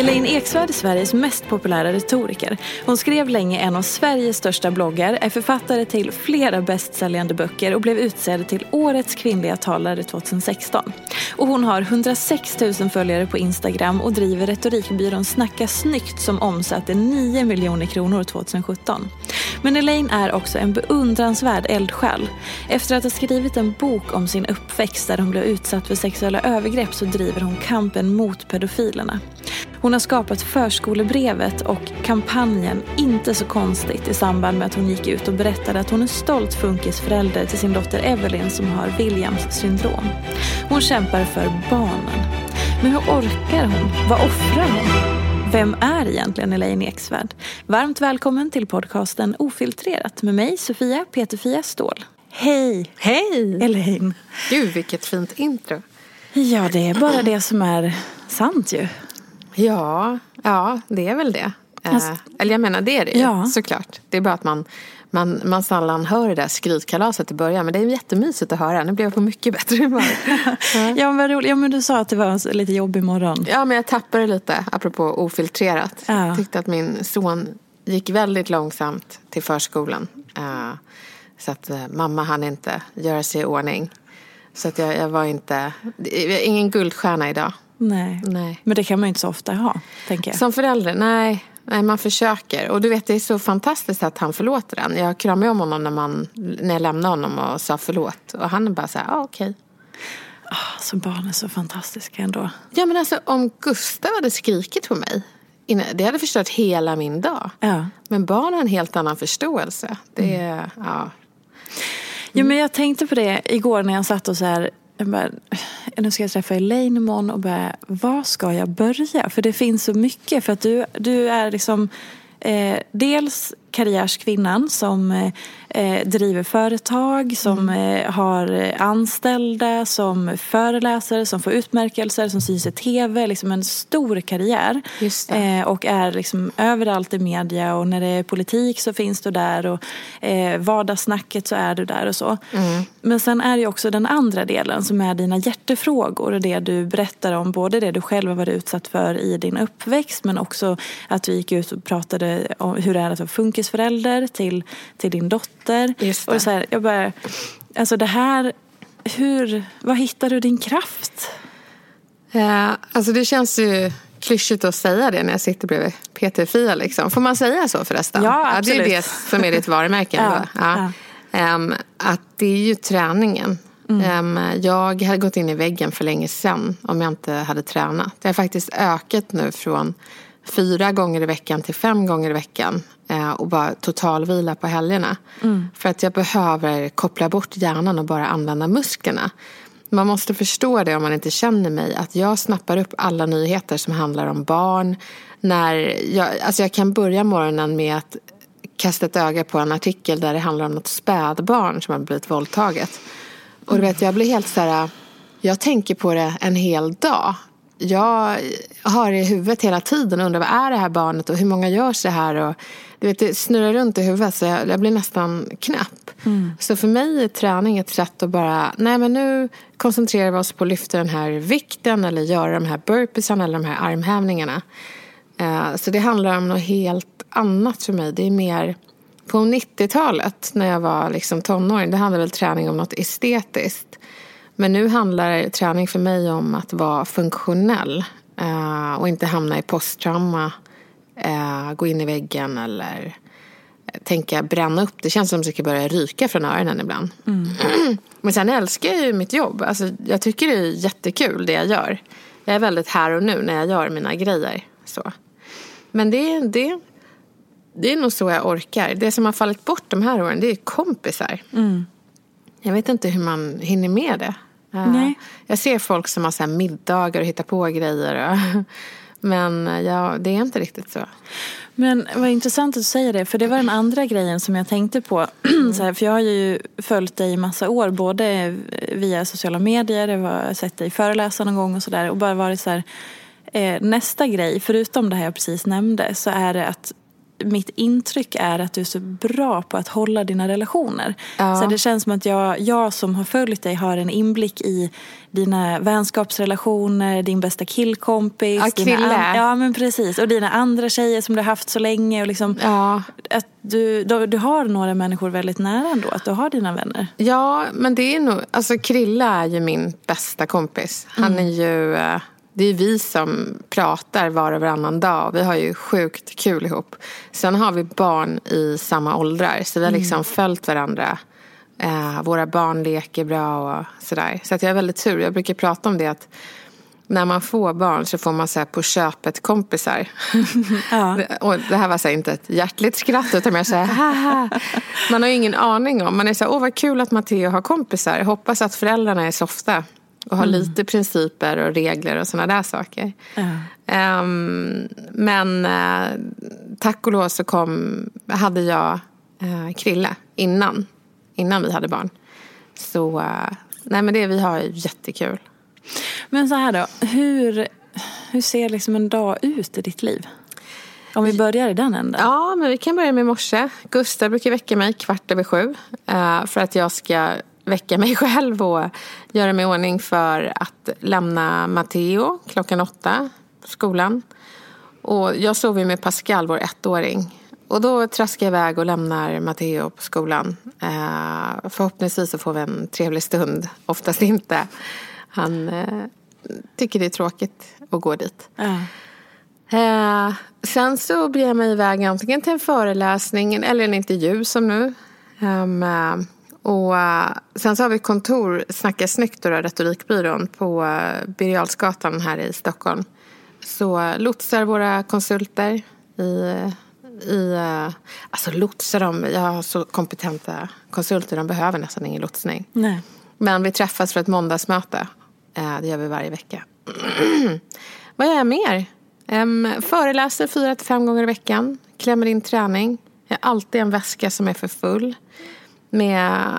Elaine Eksvärd är Sveriges mest populära retoriker. Hon skrev länge en av Sveriges största bloggar, är författare till flera bästsäljande böcker och blev utsedd till Årets kvinnliga talare 2016. Och hon har 106 000 följare på Instagram och driver retorikbyrån Snacka snyggt som omsatte 9 miljoner kronor 2017. Men Elaine är också en beundransvärd eldsjäl. Efter att ha skrivit en bok om sin uppväxt där hon blev utsatt för sexuella övergrepp så driver hon kampen mot pedofilerna. Hon har skapat förskolebrevet och kampanjen Inte så konstigt i samband med att hon gick ut och berättade att hon är stolt funkisförälder till sin dotter Evelyn som har Williams syndrom. Hon kämpar för barnen. Men hur orkar hon? Vad offrar hon? Vem är egentligen Elaine Eksvärd? Varmt välkommen till podcasten Ofiltrerat med mig Sofia Peterfia Ståhl. Hej! Hej! Elaine. Gud, vilket fint intro. Ja, det är bara det som är sant ju. Ja, ja det är väl det. Alltså, eh, eller jag menar, det är det ju, ja. såklart. Det är bara att man, man, man sällan hör det där skrytkalaset i början. Men det är jättemysigt att höra. Nu blev jag på mycket bättre humör. Ja, men roligt. Ja, men du sa att det var en lite jobbig morgon. ja, men jag tappade lite, apropå ofiltrerat. Ja. Jag tyckte att min son gick väldigt långsamt till förskolan. Eh, så att eh, mamma hann inte göra sig i ordning. Så att jag, jag var inte, ingen guldstjärna idag. Nej. Nej. Men det kan man ju inte så ofta ha, tänker jag. Som förälder, nej. Nej, man försöker. Och du vet, det är så fantastiskt att han förlåter en. Jag kramade om honom när, man, när jag lämnade honom och sa förlåt. Och han är bara så här, ah, okej. Alltså barn är så fantastiska ändå. Ja, men alltså om Gustav hade skrikit på mig. Det hade förstört hela min dag. Ja. Men barn har en helt annan förståelse. Det är, ja. Jo, men jag tänkte på det igår när jag satt och så här, jag bara, nu ska jag träffa Elaine imorgon och bara, var ska jag börja? För det finns så mycket. För att du, du är liksom eh, dels karriärskvinnan som eh, eh, driver företag, som eh, har anställda, som föreläser, som får utmärkelser, som syns i tv. Liksom en stor karriär. Eh, och är liksom överallt i media och när det är politik så finns du där och eh, vardagssnacket så är du där och så. Men sen är det också den andra delen som är dina hjärtefrågor och det du berättar om, både det du själv har varit utsatt för i din uppväxt men också att du gick ut och pratade om hur det är att vara funkisförälder till, till din dotter. Det. Och så här, jag bara, alltså det här, hur, var hittar du din kraft? Eh, alltså det känns ju klyschigt att säga det när jag sitter bredvid Peter Fia. Liksom. Får man säga så förresten? Ja, Det är absolut. ju det som är ditt varumärke. Ja, ändå. ja. Ehm, att det är ju träningen. Mm. Ehm, jag hade gått in i väggen för länge sedan om jag inte hade tränat. Det har faktiskt ökat nu från fyra gånger i veckan till fem gånger i veckan. Eh, Och bara totalvila på helgerna. Mm. För att jag behöver koppla bort hjärnan och bara använda musklerna. man måste förstå det om man inte känner mig. Att jag snappar upp alla nyheter som handlar om barn. När jag, alltså jag kan börja morgonen med att kasta ett öga på en artikel där det handlar om något spädbarn som har blivit våldtaget. Och du vet, jag blir helt så här... Jag tänker på det en hel dag. Jag har det i huvudet hela tiden och undrar vad är det här barnet och hur många gör så här. Och, du vet, det snurrar runt i huvudet så jag, jag blir nästan knäpp. Mm. Så för mig är träning ett sätt att bara, nej men nu koncentrerar vi oss på att lyfta den här vikten eller göra de här burpeesarna eller de här armhävningarna. Uh, så det handlar om något helt annat för mig. Det är mer på 90-talet när jag var liksom tonåring. Det handlade väl träning om något estetiskt. Men nu handlar träning för mig om att vara funktionell uh, och inte hamna i posttrauma eh, gå in i väggen eller eh, tänka bränna upp. Det känns som att det ska börja ryka från öronen ibland. Mm. Men sen älskar jag ju mitt jobb. Alltså, jag tycker det är jättekul det jag gör. Jag är väldigt här och nu när jag gör mina grejer. Så. Men det, det, det är nog så jag orkar. Det som har fallit bort de här åren det är kompisar. Mm. Jag vet inte hur man hinner med det. Uh, Nej. Jag ser folk som har så middagar och hittar på grejer. Och Men eh, ja, det är inte riktigt så. Men vad intressant att du säger det, för det var den andra grejen som jag tänkte på. så här, för jag har ju följt dig i massa år, både via sociala medier, jag har sett dig föreläsa någon gång och sådär. Och bara varit så här, eh, nästa grej, förutom det här jag precis nämnde, så är det att mitt intryck är att du är så bra på att hålla dina relationer. Ja. Så det känns som att jag, jag som har följt dig har en inblick i dina vänskapsrelationer, din bästa killkompis. Ja, kille. ja, men precis. Och dina andra tjejer som du har haft så länge. Och liksom, ja. att du, du, du, har några människor väldigt nära ändå, att du har dina vänner. Ja, men det är nog, alltså Krille är ju min bästa kompis. Han mm. är ju eh, det är vi som pratar var och varannan dag. Vi har ju sjukt kul ihop. Sen har vi barn i samma åldrar. Så vi har liksom mm. följt varandra. Eh, våra barn leker bra och sådär. Så att jag är väldigt tur. Jag brukar prata om det att när man får barn så får man så på köpet kompisar. Ja. och det här var så inte ett hjärtligt skratt utan mer så här, haha. Man har ju ingen aning om. Man är så här, åh vad kul att Matteo har kompisar. Hoppas att föräldrarna är softa. Och ha mm. lite principer och regler och sådana där saker. Mm. Um, men uh, tack och lov så kom, hade jag uh, Krille innan. Innan vi hade barn. Så uh, nej men det vi har jättekul. Men så här då. Hur, hur ser liksom en dag ut i ditt liv? Om vi börjar i den änden. Ja, men vi kan börja med morse. Gustav brukar väcka mig kvart över sju. för att jag ska väcka mig själv och göra mig i ordning för att lämna Matteo klockan åtta på skolan. Och jag sover med Pascal, vår ettåring. Och då traskar jag iväg och lämnar Matteo på skolan. Eh, förhoppningsvis så får vi en trevlig stund. Oftast inte. Han eh, tycker det är tråkigt att gå dit. Uh. Eh, sen så blir jag mig iväg antingen till en föreläsning eller en intervju som nu. Um, och uh, sen så har vi kontor, Snacka snyggt, då, retorikbyrån på uh, Birger här i Stockholm. Så uh, lotsar våra konsulter i, i alltså lotsar dem, jag har så kompetenta konsulter, de behöver nästan ingen lotsning. Nej. Men vi träffas för ett måndagsmöte, det gör vi varje vecka. Vad gör jag mer? Föreläser fyra till fem gånger i veckan, klämmer in träning. Jag har alltid en väska som är för full med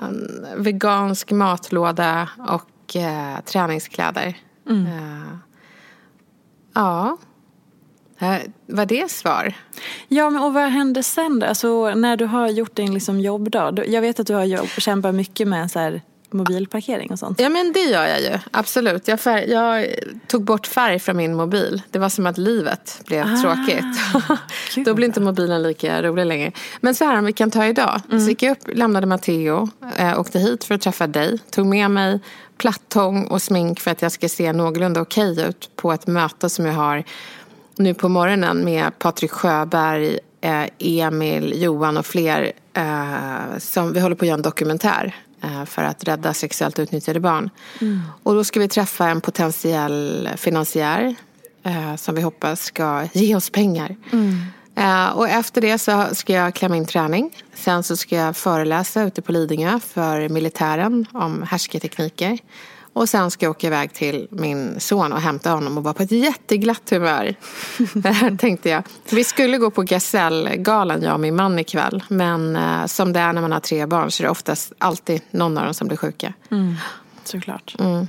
vegansk matlåda och eh, träningskläder. Mm. Uh, ja. Uh, var det svar? Ja, men och vad händer sen då? Alltså, när du har gjort din liksom jobbdag. Jag vet att du har jobb, kämpat mycket med så här, mobilparkering och sånt? Ja men det gör jag ju, absolut. Jag, färg, jag tog bort färg från min mobil. Det var som att livet blev ah, tråkigt. Då blir inte mobilen lika rolig längre. Men så här om vi kan ta idag. Mm. Så gick jag upp, lämnade Matteo, äh, åkte hit för att träffa dig. Tog med mig plattång och smink för att jag ska se någorlunda okej okay ut på ett möte som jag har nu på morgonen med Patrik Sjöberg, eh, Emil, Johan och fler. Eh, som, vi håller på att göra en dokumentär Eh, för att rädda sexuellt utnyttjade barn. Mm. Och då ska vi träffa en potentiell finansiär eh, som vi hoppas ska ge oss pengar. Mm. Eh, och efter det så ska jag klämma in träning. Sen så ska jag föreläsa ute på Lidingö för militären om härsketekniker. Och sen ska jag åka iväg till min son och hämta honom och vara på ett jätteglatt humör. tänkte jag. Vi skulle gå på Gasellgalan, jag och min man ikväll. Men eh, som det är när man har tre barn så är det oftast alltid någon av dem som blir sjuka. Mm, såklart. Mm.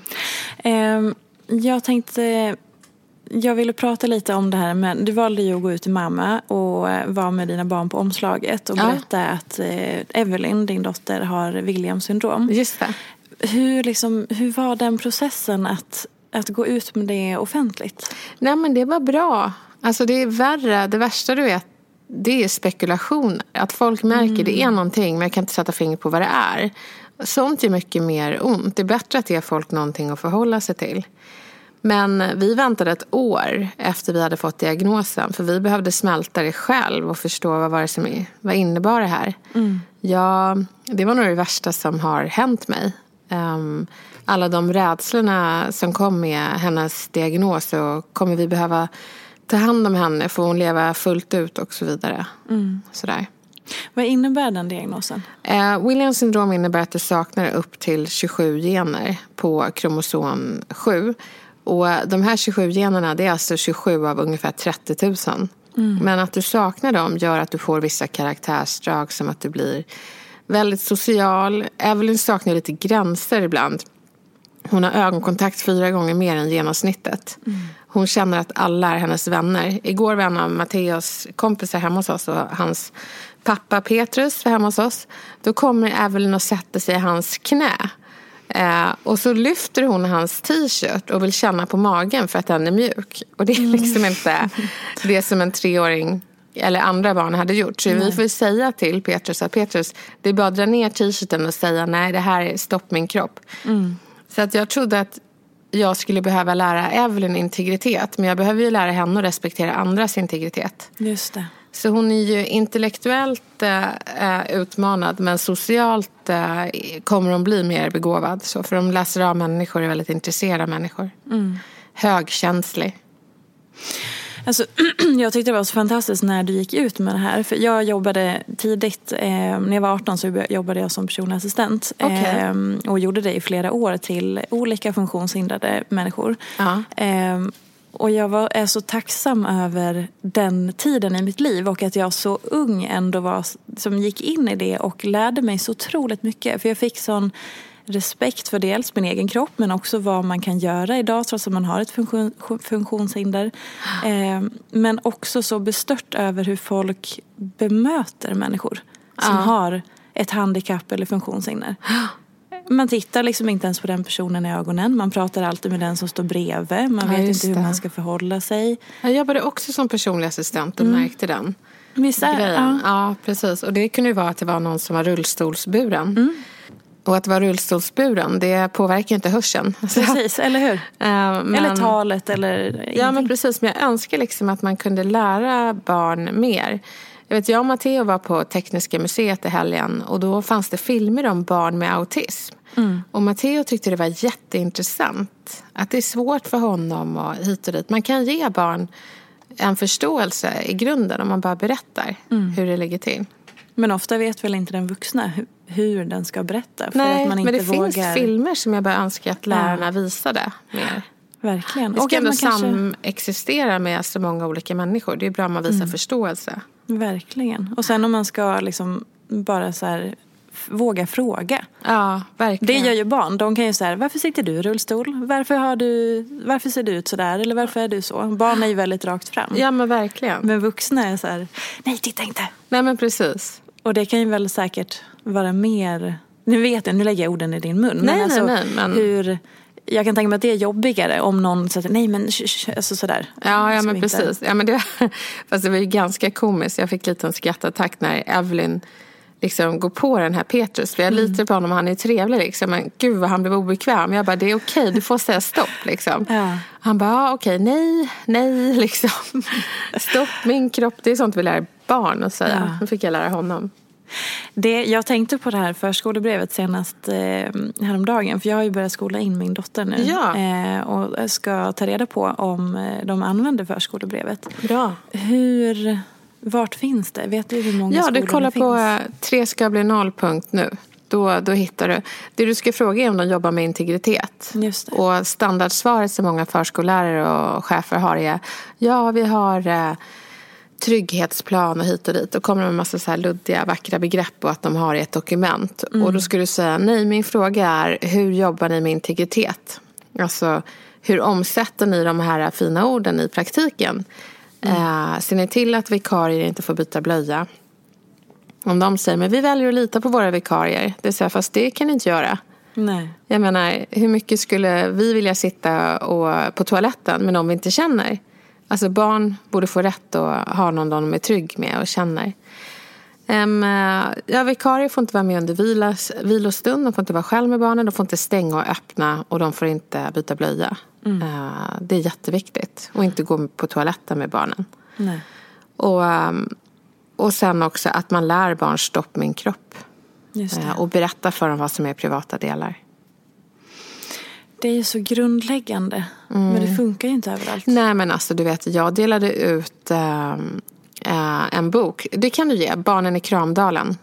Eh, jag tänkte jag ville prata lite om det här med, du valde ju att gå ut till mamma och eh, vara med dina barn på omslaget och berätta ja. att eh, Evelyn, din dotter, har Williams syndrom. Just det. Hur, liksom, hur var den processen att, att gå ut med det offentligt? Nej men det var bra. Alltså det är värre, det värsta du vet det är spekulation. Att folk märker mm. det är någonting men jag kan inte sätta fingret på vad det är. Sånt är mycket mer ont. Det är bättre att ge folk någonting att förhålla sig till. Men vi väntade ett år efter vi hade fått diagnosen. För vi behövde smälta det själv och förstå vad, var det som, vad innebar det här. Mm. Ja, det var nog det värsta som har hänt mig. Um, alla de rädslorna som kom med hennes diagnos och kommer vi behöva ta hand om henne? Får hon leva fullt ut och så vidare. Mm. Sådär. Vad innebär den diagnosen? Eh, Williams syndrom innebär att du saknar upp till 27 gener på kromosom 7. Och de här 27 generna det är alltså 27 av ungefär 30 000. Mm. Men att du saknar dem gör att du får vissa karaktärsdrag som att du blir väldigt social. Evelyn saknar lite gränser ibland. Hon har ögonkontakt fyra gånger mer än genomsnittet. Mm. Hon känner att alla är hennes vänner. Igår var en av Matteos kompisar hemma hos oss och hans pappa Petrus var hemma hos oss. Då kommer Evelyn och sätter sig i hans knä. Eh, och så lyfter hon hans t-shirt och vill känna på magen för att den är mjuk. Och det är liksom mm. inte det som en treåring eller andra barn hade gjort. Så nej. vi får säga till Petrus att Petrus, det är bara att dra ner t-shirten och säga nej det här är stopp min kropp. Mm. Så att jag trodde att jag skulle behöva lära Evelyn integritet. Men jag behöver ju lära henne att respektera andras integritet. Just det. Så hon är ju intellektuellt eh, utmanad men socialt eh, kommer hon bli mer begåvad. Så för de läser av människor och är väldigt intresserade av människor. Mm. Högkänslig. Alltså, jag tyckte det var så fantastiskt när du gick ut med det här. För jag jobbade tidigt, eh, när jag var 18 så jobbade jag som personlig assistent. Okay. Eh, och gjorde det i flera år till olika funktionshindrade människor. Ja. Eh, och jag var, är så tacksam över den tiden i mitt liv och att jag så ung ändå var, som gick in i det och lärde mig så otroligt mycket. För jag fick sån respekt för dels min egen kropp men också vad man kan göra idag trots att man har ett funktion, funktionshinder. Eh, men också så bestört över hur folk bemöter människor som ja. har ett handikapp eller funktionshinder. Man tittar liksom inte ens på den personen i ögonen. Man pratar alltid med den som står bredvid. Man vet inte hur det. man ska förhålla sig. Jag jobbade också som personlig assistent och mm. märkte den. Misär, grejen. Ja. ja. precis. Och det kunde ju vara att det var någon som var rullstolsburen. Mm. Och att vara rullstolsburen, det påverkar inte hörseln. Precis, eller hur? men, eller talet eller ingenting. Ja, men precis. Men jag önskar liksom att man kunde lära barn mer. Jag, vet, jag och Matteo var på Tekniska museet i helgen och då fanns det filmer om barn med autism. Mm. Och Matteo tyckte det var jätteintressant. Att det är svårt för honom och hit och dit. Man kan ge barn en förståelse i grunden om man bara berättar mm. hur det ligger till. Men ofta vet väl inte den vuxna hur den ska berätta. För Nej, att man inte men det vågar... finns filmer som jag bara önskar att lärarna ja. visade mer. Verkligen. Och ändå kanske... samexistera med så många olika människor. Det är bra om man visar mm. förståelse. Verkligen. Och sen om man ska liksom bara så här våga fråga. Ja, verkligen. Det gör ju barn. De kan ju säga, varför sitter du i rullstol? Varför, har du, varför ser du ut sådär? Eller varför är du så? Barn är ju väldigt rakt fram. Ja, men verkligen. Men vuxna är så här, nej titta inte. Nej, men precis. Och det kan ju väl säkert vara mer, nu vet jag, nu lägger jag orden i din mun. Nej, men alltså, nej, men... hur jag kan tänka mig att det är jobbigare om någon säger nej men alltså sådär. Ja, ja men precis. Ja, men det, fast det var ju ganska komiskt. Jag fick lite en skrattattack när Evelyn liksom går på den här Petrus. För jag mm. litar på honom, han är trevlig liksom. Men gud vad han blev obekväm. Jag bara, det är okej, du får säga stopp liksom. Ja. Han bara, ah, okej, nej, nej liksom. stopp min kropp. Det är sånt vi lär barn att säga. Ja. Nu fick jag lära honom. Det, jag tänkte på det här förskolebrevet senast eh, häromdagen. För jag har ju börjat skola in min dotter nu. Ja. Eh, och ska ta reda på om eh, de använder förskolebrevet. Bra. Hur, vart finns det? Vet du hur många ja, skolor du kollar det finns? på eh, tre ska bli noll.nu. då, då hittar du. Det du ska fråga är om de jobbar med integritet. Just det. Och standardsvaret som många förskollärare och chefer har är ja, vi har eh, trygghetsplan och hit och dit. Och kommer med en massa så här luddiga, vackra begrepp och att de har i ett dokument. Och då ska du säga nej, min fråga är hur jobbar ni med integritet? Alltså hur omsätter ni de här fina orden i praktiken? Eh, ser ni till att vikarier inte får byta blöja? Om de säger men vi väljer att lita på våra vikarier. Det säger fast det kan ni inte göra. Nej. Jag menar, hur mycket skulle vi vilja sitta och, på toaletten med någon vi inte känner? Alltså barn borde få rätt att ha någon de är trygg med och känner. Um, ja, vikarier får inte vara med under vilas, vilostund, de får inte vara själv med barnen, de får inte stänga och öppna och de får inte byta blöja. Uh, det är jätteviktigt. Och inte gå på toaletten med barnen. Nej. Och, um, och sen också att man lär barn stopp min kropp. Uh, och berätta för dem vad som är privata delar. Det är ju så grundläggande. Men det funkar ju inte överallt. Nej men alltså du vet, jag delade ut ehm, eh, en bok. Det kan du ge, Barnen i Kramdalen.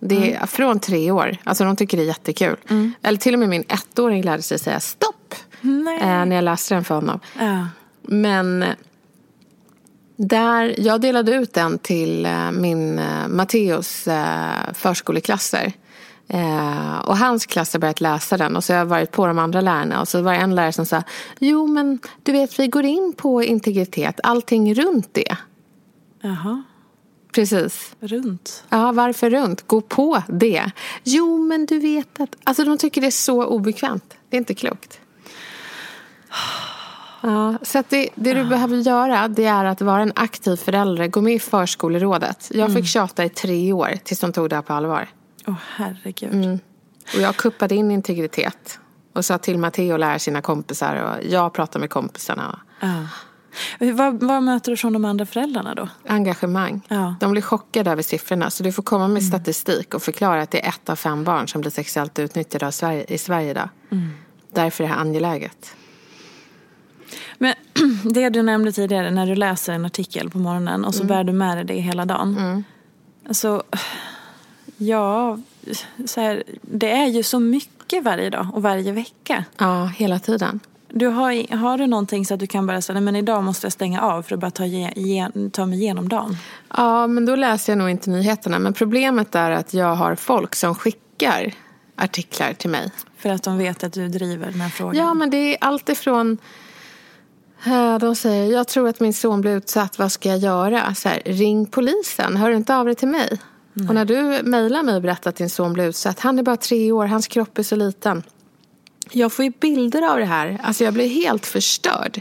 Det är från tre år. Alltså de tycker det är jättekul. Eller till och med min ettåring lärde sig säga stopp. Eh, när jag läste den för honom. Ja. Men där, jag delade ut den till eh, min eh, Matteos eh, förskoleklasser. Eh, och hans klass har börjat läsa den och så har jag varit på de andra lärarna och så var det en lärare som sa Jo men du vet vi går in på integritet, allting runt det. Jaha. Precis. Runt. Ja, varför runt? Gå på det. Jo men du vet att, alltså de tycker det är så obekvämt. Det är inte klokt. Ja, så det, det du behöver göra det är att vara en aktiv förälder. Gå med i förskolerådet. Jag fick tjata i tre år tills de tog det här på allvar. Åh herregud. Och jag kuppade in integritet. Och sa till Matteo att lära sina kompisar. Och jag pratade med kompisarna. Ja. Vad, vad möter du från de andra föräldrarna då? Engagemang. Ja. De blir chockade över siffrorna. Så du får komma med statistik och förklara att det är ett av fem barn som blir sexuellt utnyttjade av Sverige, i Sverige idag. Därför är det här angeläget. Men det du nämnde tidigare när du läser en artikel på morgonen och så bär du med dig det hela dagen. Alltså, ja, så här, det är ju så mycket varje dag och varje vecka. Ja, hela tiden. Du har, har du någonting så att du kan bara säga, "Nej, men idag måste jag stänga av för att bara ta, ge, ge, ta mig igenom dagen? Ja, men då läser jag nog inte nyheterna. Men problemet är att jag har folk som skickar artiklar till mig. För att de vet att du driver den här frågan. Ja, men det är allt ifrån... eh, De säger, jag tror att min son blir utsatt, vad ska jag göra? Så här, ring polisen, hör inte av dig till mig. Och när du mejlar mig och berättar att din son blir utsatt, han är bara tre år, hans kropp är så liten. Jag får ju bilder av det här, alltså jag blir helt förstörd.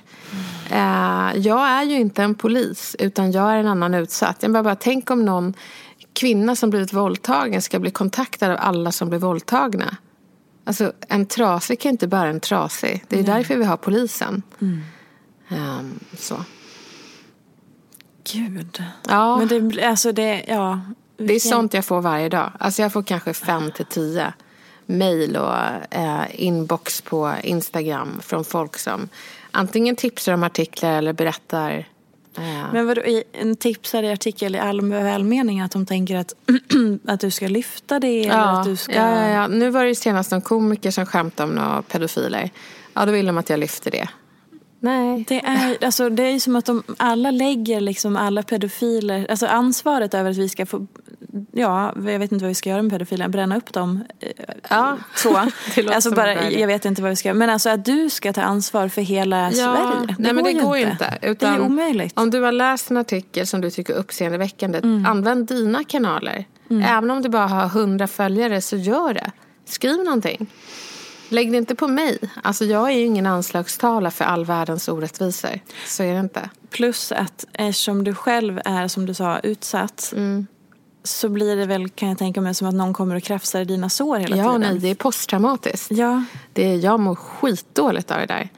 Eh, jag är ju inte en polis, utan jag är en annan utsatt. Jag bara, bara tänk om någon kvinna som blivit våldtagen ska bli kontaktad av alla som blir våldtagna. Alltså en trasig kan inte bära en trasig. Det är därför vi har polisen. Ehm, så. Gud. Ja, Men det, alltså det, ja. det är sånt jag får varje dag. Alltså jag får kanske fem till tio mejl och eh, inbox på Instagram från folk som antingen tipsar om artiklar eller berättar. Eh, Men vadå, en tipsare i artikel i all välmening att de tänker att, att du ska lyfta det eller ja, att du ska... ja, ja, ja. Nu var det ju senast någon komiker som skämtade om några pedofiler. Ja, då vill de att jag lyfter det. Nej. Det är, alltså, det är som att de alla lägger liksom alla pedofiler, alltså ansvaret över att vi ska få, ja, jag vet inte vad vi ska göra med pedofilerna, bränna upp dem. eh, Ja, Så. Det alltså bara, jag vet inte vad vi ska göra. Men alltså att du ska ta ansvar för hela Sverige. nej, men det går ju inte. Utan det är omöjligt. Om du har läst en artikel som du tycker är uppseendeväckande, Mm. använd dina kanaler. Även om du bara har hundra följare, så gör det. Skriv någonting. Lägg det inte på mig. Alltså jag är ju ingen anslagstavla för all världens orättvisor. Så är det inte. Plus att eftersom du själv är, som du sa, utsatt. Mm. Så blir det väl, kan jag tänka mig, som att någon kommer och krafsar i dina sår hela Ja, tiden. nej, det är posttraumatiskt. Ja, Det är, jag mår skitdåligt av det där.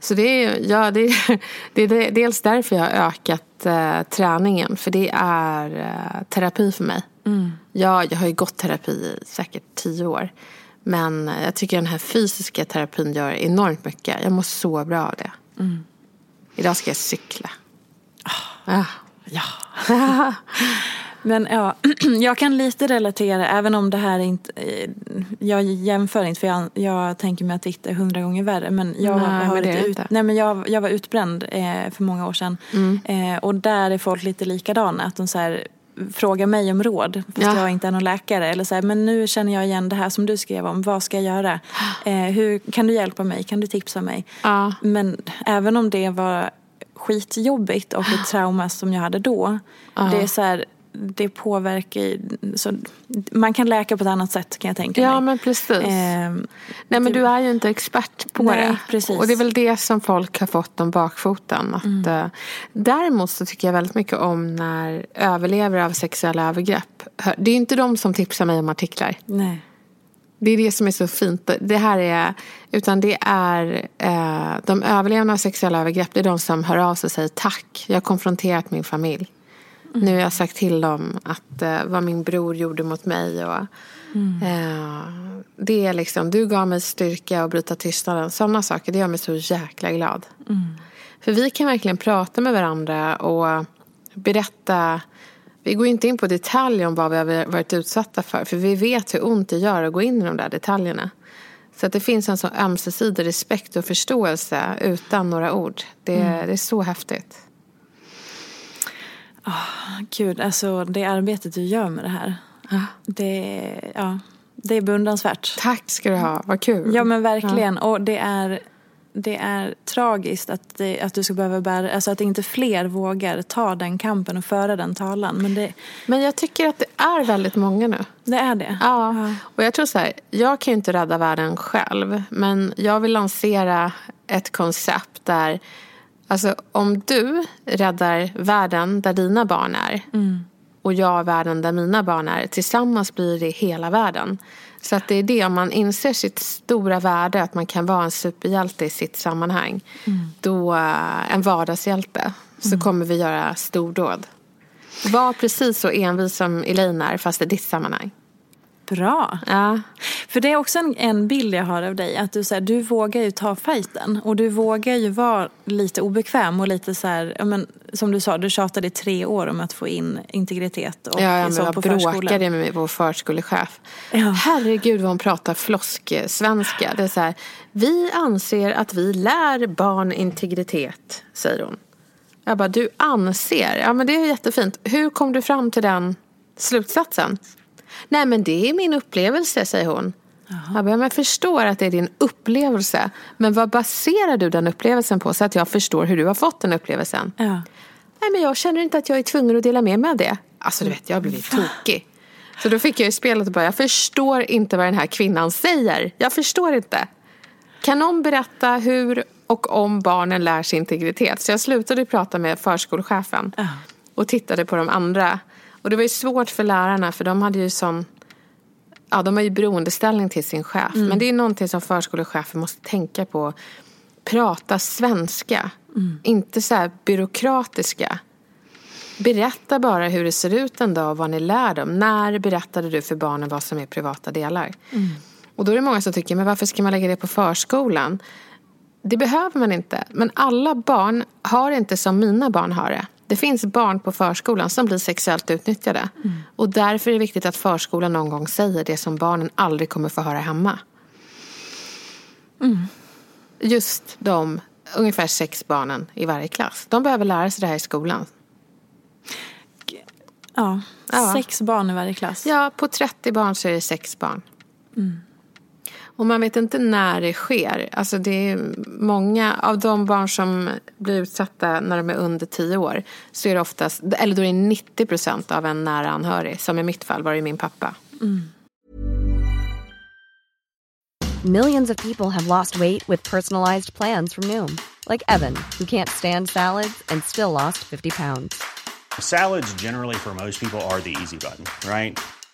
Så det är, ja, det, är, det är dels därför jag har ökat eh, träningen. För det är eh, terapi för mig. Ja, jag har ju gått terapi i säkert tio år. Men jag tycker den här fysiska terapin gör enormt mycket. Jag mår så bra av det. Idag ska jag cykla. Ah. ja. Men ja, jag kan lite relatera, även om det här inte... eh, Jag jämför inte, för jag, jag tänker mig att ditt är hundra gånger värre. Men jag, Nej, har men ut, nej, men jag, jag var utbränd eh, för många år sedan. Mm. Eh, och där är folk lite likadana. Att de så här, frågar mig om råd, fast Ja. jag inte är någon läkare. Eller så här, men nu känner jag igen det här som du skrev om. Vad ska jag göra? Eh, hur, kan du hjälpa mig? Kan du tipsa mig? Ja. Men även om det var skitjobbigt och ett trauma som jag hade då. Det är så här, det påverkar så Man kan läka på ett annat sätt kan jag tänka Ja, mig. men precis. Ehm, Nej, men du är ju inte expert på Nej, det. precis. Och det är väl det som folk har fått om bakfoten. Att, Mm. eh, däremot så tycker jag väldigt mycket om när överlevare av sexuella övergrepp. Det är inte de som tipsar mig om artiklar. nej. Det är det som är så fint. Det här är, utan det är eh, de överlevande av sexuella övergrepp. Det är de som hör av sig och säger tack. Jag har konfronterat min familj. Nu har jag sagt till dem att eh, vad min bror gjorde mot mig. Och, eh, det är liksom, du gav mig styrka att bryta tystnaden. Sådana saker, det gör mig så jäkla glad. För vi kan verkligen prata med varandra och berätta. Vi går inte in på detaljer om vad vi har varit utsatta för. För vi vet hur ont det gör att gå in i de där detaljerna. Så att det finns en sån ömsesidig respekt och förståelse utan några ord. Det, det är så häftigt. Gud, alltså det arbetet du gör med det här. Det, är- ja, det är beundransvärt. Tack ska du ha, vad kul. Ja men verkligen. Och det är, det är tragiskt att, det, att du ska behöva bära, alltså att inte fler vågar ta den kampen och föra den talan. Men det, Men jag tycker att det är väldigt många nu. det är det. Ja, och jag tror så här, jag kan ju inte rädda världen själv. Men jag vill lansera ett koncept där, alltså om du räddar världen där dina barn är. Och jag världen där mina barn är. Tillsammans blir det hela världen. Så att det är det, om man inser sitt stora värde, att man kan vara en superhjälte i sitt sammanhang. Då, eh, en vardagshjälte, så kommer vi göra stordåd. Var precis så envis som Elaine är, fast i ditt sammanhang. Bra. Ja. För det är också en, en bild jag har av dig. Att du, så här, du vågar ju ta fighten. Och du vågar ju vara lite obekväm och lite så här, ja, men, som du sa, du tjatade i tre år om att få in integritet och Ja, ja så men på bråkade med vår förskolechef. Ja. Herregud vad hon pratar flosk-svenska. Det är så här, vi anser att vi lär barn integritet, säger hon. Jag bara, du anser? Ja men det är jättefint. Hur kom du fram till den slutsatsen? Nej men det är min upplevelse, säger hon. Jag men jag förstår att det är din upplevelse. Men vad baserar du den upplevelsen på? Så att jag förstår hur du har fått den upplevelsen. Ja. Nej men jag känner inte att jag är tvungen att dela med mig av det. Alltså du vet, jag har blivit tokig. Så då fick jag ju spelet och bara, jag förstår inte vad den här kvinnan säger. Jag förstår inte. Kan någon berätta hur och om barnen lär sig integritet? Så jag slutade prata med förskolechefen. Och tittade på de andra. Och det var ju svårt för lärarna för de hade ju sån Ja, de har ju beroendeställning till sin chef. Men det är någonting som förskolechefer måste tänka på. Prata svenska. Inte så här byråkratiska. Berätta bara hur det ser ut en dag och vad ni lär dem. När berättade du för barnen vad som är privata delar? Och då är det många som tycker, men varför ska man lägga det på förskolan? Det behöver man inte. Men alla barn har inte som mina barn har det. Det finns barn på förskolan som blir sexuellt utnyttjade. Och därför är det viktigt att förskolan någon gång säger det som barnen aldrig kommer få höra hemma. Just de ungefär sex barnen i varje klass. De behöver lära sig det här i skolan. Ja. Ja. Sex barn i varje klass. Ja, på 30 barn så är det sex barn. Och man vet inte när det sker. Alltså det är många av de barn som blir utsatta när de är under 10 år så är det oftast, eller då är det 90 procent av en nära anhörig. Som i mitt fall var det min pappa. Millions of people have lost weight with personalized plans from Noom, like Evan, who can't stand salads and still lost 50 pounds. Salads, generally, for most people, are the easy button, right?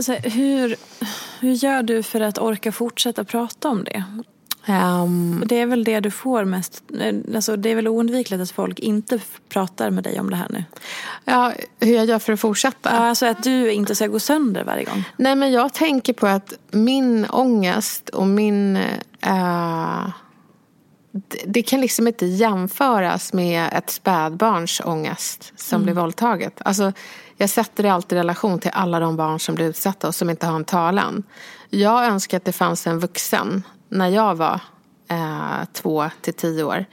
Så hur, hur gör du för att orka fortsätta prata om det? Ehm, Det är väl det du får mest, alltså det är väl oundvikligt att folk inte pratar med dig om det här nu. ja, hur jag gör för att fortsätta? Ja, alltså att du inte ska gå sönder varje gång. Nej, men jag tänker på att min ångest och min... eh, det, kan liksom inte jämföras med ett spädbarns ångest som blir våldtaget. Alltså, jag sätter det alltid i relation till alla de barn som blir utsatta och som inte har en talan. Jag önskar att det fanns en vuxen när jag var eh, två till tio år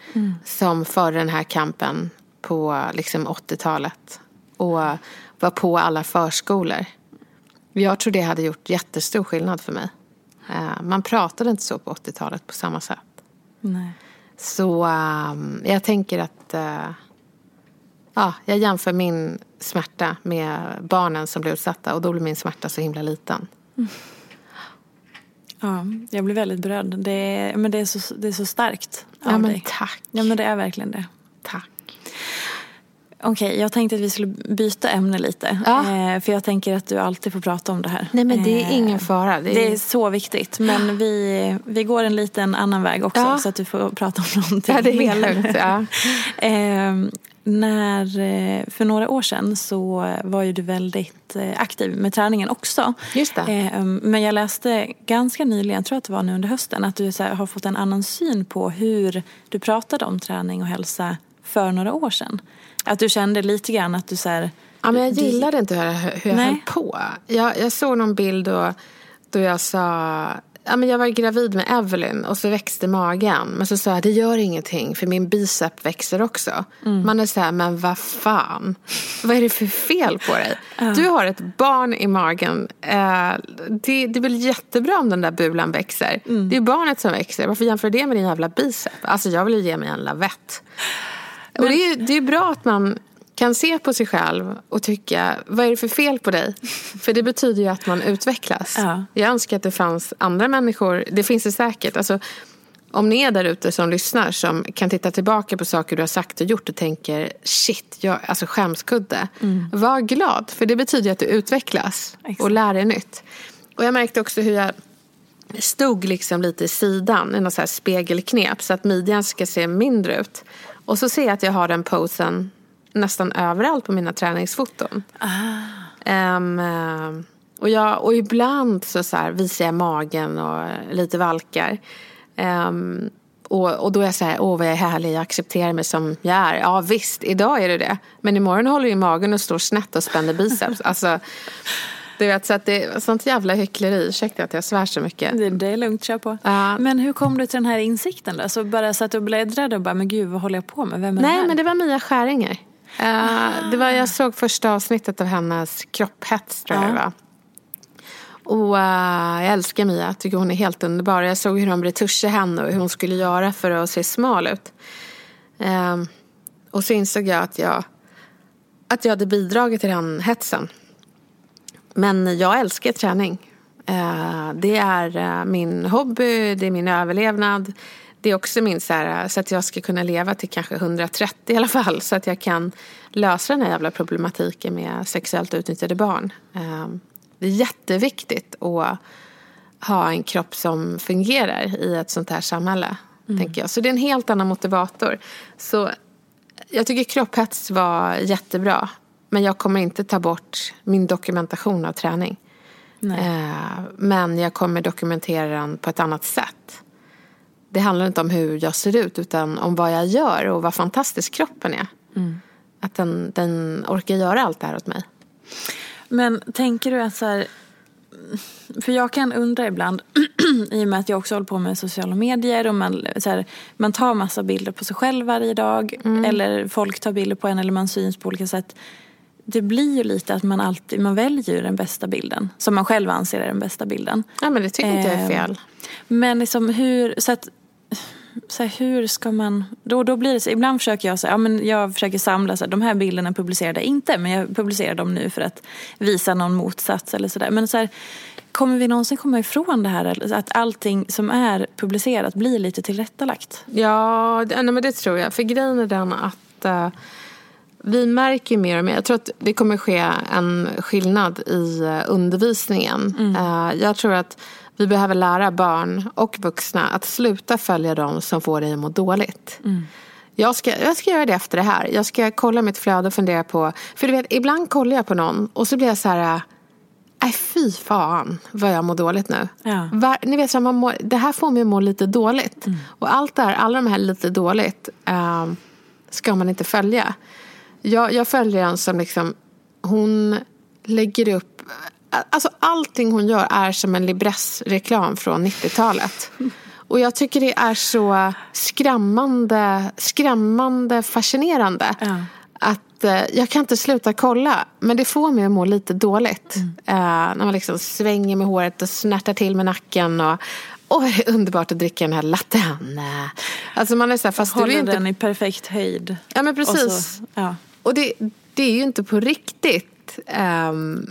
som förde den här kampen på liksom 80-talet och var på alla förskolor. Jag tror det hade gjort jättestor skillnad för mig. Eh, Man pratade inte så på 80-talet på samma sätt. Nej. Så ehm, jag tänker att eh, ja, jag jämför min smärta med barnen som blir utsatta och då blir min smärta så himla liten. Ja, jag blir väldigt berörd. Det är, men det är, så, det är så starkt av Ja, men dig. tack. Ja, men det är verkligen det. Tack. Okej, jag tänkte att vi skulle byta ämne lite. Ja. Eh, för jag tänker att du alltid får prata om det här. Nej men det är Eh, ingen fara. Det är, Det är så viktigt. Men vi, vi går en liten annan väg också. Ja. Så att du får prata om någonting ja, det är mer. Ja. Eh, när, för några år sedan så var ju du väldigt eh, aktiv med träningen också. Just det. Eh, men jag läste ganska nyligen, jag tror att det var nu under hösten, att du har fått en annan syn på hur du pratade om träning och hälsa för några år sedan. Att du kände lite grann att du så här, Ja, men jag gillade inte hur, jag- hur jag Nej. höll på. Jag, jag såg någon bild då, då jag sa... Ja, men jag var gravid med Evelyn och så växte magen. Men så sa jag, det gör ingenting för min bicep växer också. Man är så här, men vad fan. Vad är det för fel på dig? Du har ett barn i magen. Eh, det, det väl jättebra om den där bulan växer. Det är barnet som växer. Varför jämför det med din jävla bicep? Alltså jag vill ju ge mig en lavett. Och det är, det är bra att man kan se på sig själv och tycka, vad är det för fel på dig? För det betyder ju att man utvecklas. Ja. Jag önskar att det fanns andra människor, det finns det säkert. Alltså, om ni är där ute som lyssnar som kan titta tillbaka på saker du har sagt och gjort och tänker shit, jag, alltså skämskudde. Var glad, för det betyder ju att du utvecklas Exakt. och lär dig nytt. Och jag märkte också hur jag stod liksom lite i sidan i något så här spegelknep så att midjan ska se mindre ut. Och så ser jag att jag har den posen nästan överallt på mina träningsfoton. Ehm, eh, och, jag, och ibland så, så här visar jag magen och lite valkar. Ehm, och, och då är jag så här, åh vad jag är härlig, jag accepterar mig som jag är. Ja visst, idag är det det. Men imorgon håller ju magen och står snett och spänner biceps. Alltså, Du vet, så att det sånt jävla hyckleri. Ursäkta att jag svär så mycket. Det, det är lugnt, kör på. Ja. Men hur kom du till den här insikten då? Så bara satt och bläddrade och bara, men gud vad håller jag på med? Vem är Nej, här? men det var Mia Skäringer. Eh, det var, jag såg första avsnittet av hennes kropphets, tror jag Ja. det var. Och eh, jag älskar Mia, tycker hon är helt underbar. Jag såg hur de retuschade henne och hur hon skulle göra för att se smal ut. Eh, och så insåg jag att jag, att jag hade bidragit till den hetsen. Men jag älskar träning. Eh, det är eh, min hobby, det är min överlevnad. Det är också min så, här, så att jag ska kunna leva till kanske 130 i alla fall. Så att jag kan lösa den här jävla problematiken med sexuellt utnyttjade barn. Eh, det är jätteviktigt att ha en kropp som fungerar i ett sånt här samhälle. Tänker jag. Så det är en helt annan motivator. Så jag tycker kropphets var jättebra. Men jag kommer inte ta bort min dokumentation av träning. Eh, men jag kommer dokumentera den på ett annat sätt. Det handlar inte om hur jag ser ut utan om vad jag gör och vad fantastisk kroppen är. Att den, den orkar göra allt det här åt mig. Men tänker du att så här, för jag kan undra ibland i och med att jag också håller på med sociala medier och man, så här, man tar massa bilder på sig själv varje dag eller folk tar bilder på en eller man syns på olika sätt. Det blir ju lite att man alltid, man väljer den bästa bilden som man själv anser är den bästa bilden. Ja, men det tycker inte jag är Ehm, fel. Men liksom hur, så att, så här, hur ska man, då, då blir det så, ibland försöker jag säga, ja men jag försöker samla så här, de här bilderna publicerade jag inte men jag publicerar dem nu för att visa någon motsats eller sådär. Men så här, kommer vi någonsin komma ifrån det här att allting som är publicerat blir lite tillrättalagt? Ja, det, nej, men det tror jag. För grejen är den att eh, vi märker mer och mer. Jag tror att det kommer ske en skillnad i eh, undervisningen. Eh, jag tror att vi behöver lära barn och vuxna att sluta följa dem som får dig att må dåligt. Jag ska, jag ska göra det efter det här. Jag ska kolla mitt flöde och fundera på... För du vet, ibland kollar jag på någon och så blir jag så här... eh, Nej, fy fan vad jag mår dåligt nu. Ja. Var, ni vet, så man mår, det här får mig att må lite dåligt. Och allt det här, alla de här lite dåligt ehm, ska man inte följa. Jag, jag följer en som liksom, hon lägger upp, alltså allting hon gör är som en Libresse-reklam från 90-talet. Och jag tycker det är så skrämmande, skrämmande fascinerande. Ja. Att eh, jag kan inte sluta kolla. Men det får mig att må lite dåligt. Eh, när man liksom svänger med håret och snärtar till med nacken. Och, Åh, det är underbart att dricka den här latten. Alltså man är så här, fast du är Håller inte... den i perfekt höjd. Ja men precis. så, ja. Och det, det är ju inte på riktigt. Ehm,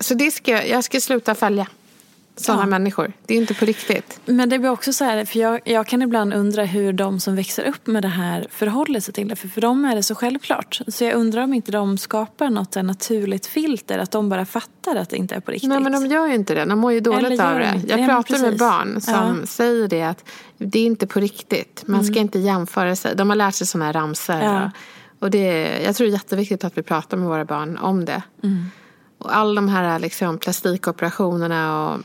så det ska, jag- ska sluta följa sådana Ja. människor. Det är inte på riktigt. Men det blir också så här, för jag, jag kan ibland undra hur de som växer upp med det här förhåller sig till det. För för dem är det så självklart. Så jag undrar om inte de skapar något naturligt filter. Att de bara fattar att det inte är på riktigt. Nej men de gör ju inte det. De mår ju dåligt Eller av de det. inte? Jag Ja, pratar med barn som Ja. säger det att det är inte på riktigt. Man ska inte jämföra sig. De har lärt sig sådana här ramsor. Mm. Ja. Och det, jag tror det är jätteviktigt att vi pratar med våra barn om det. Mm. Och all de här liksom, plastikoperationerna och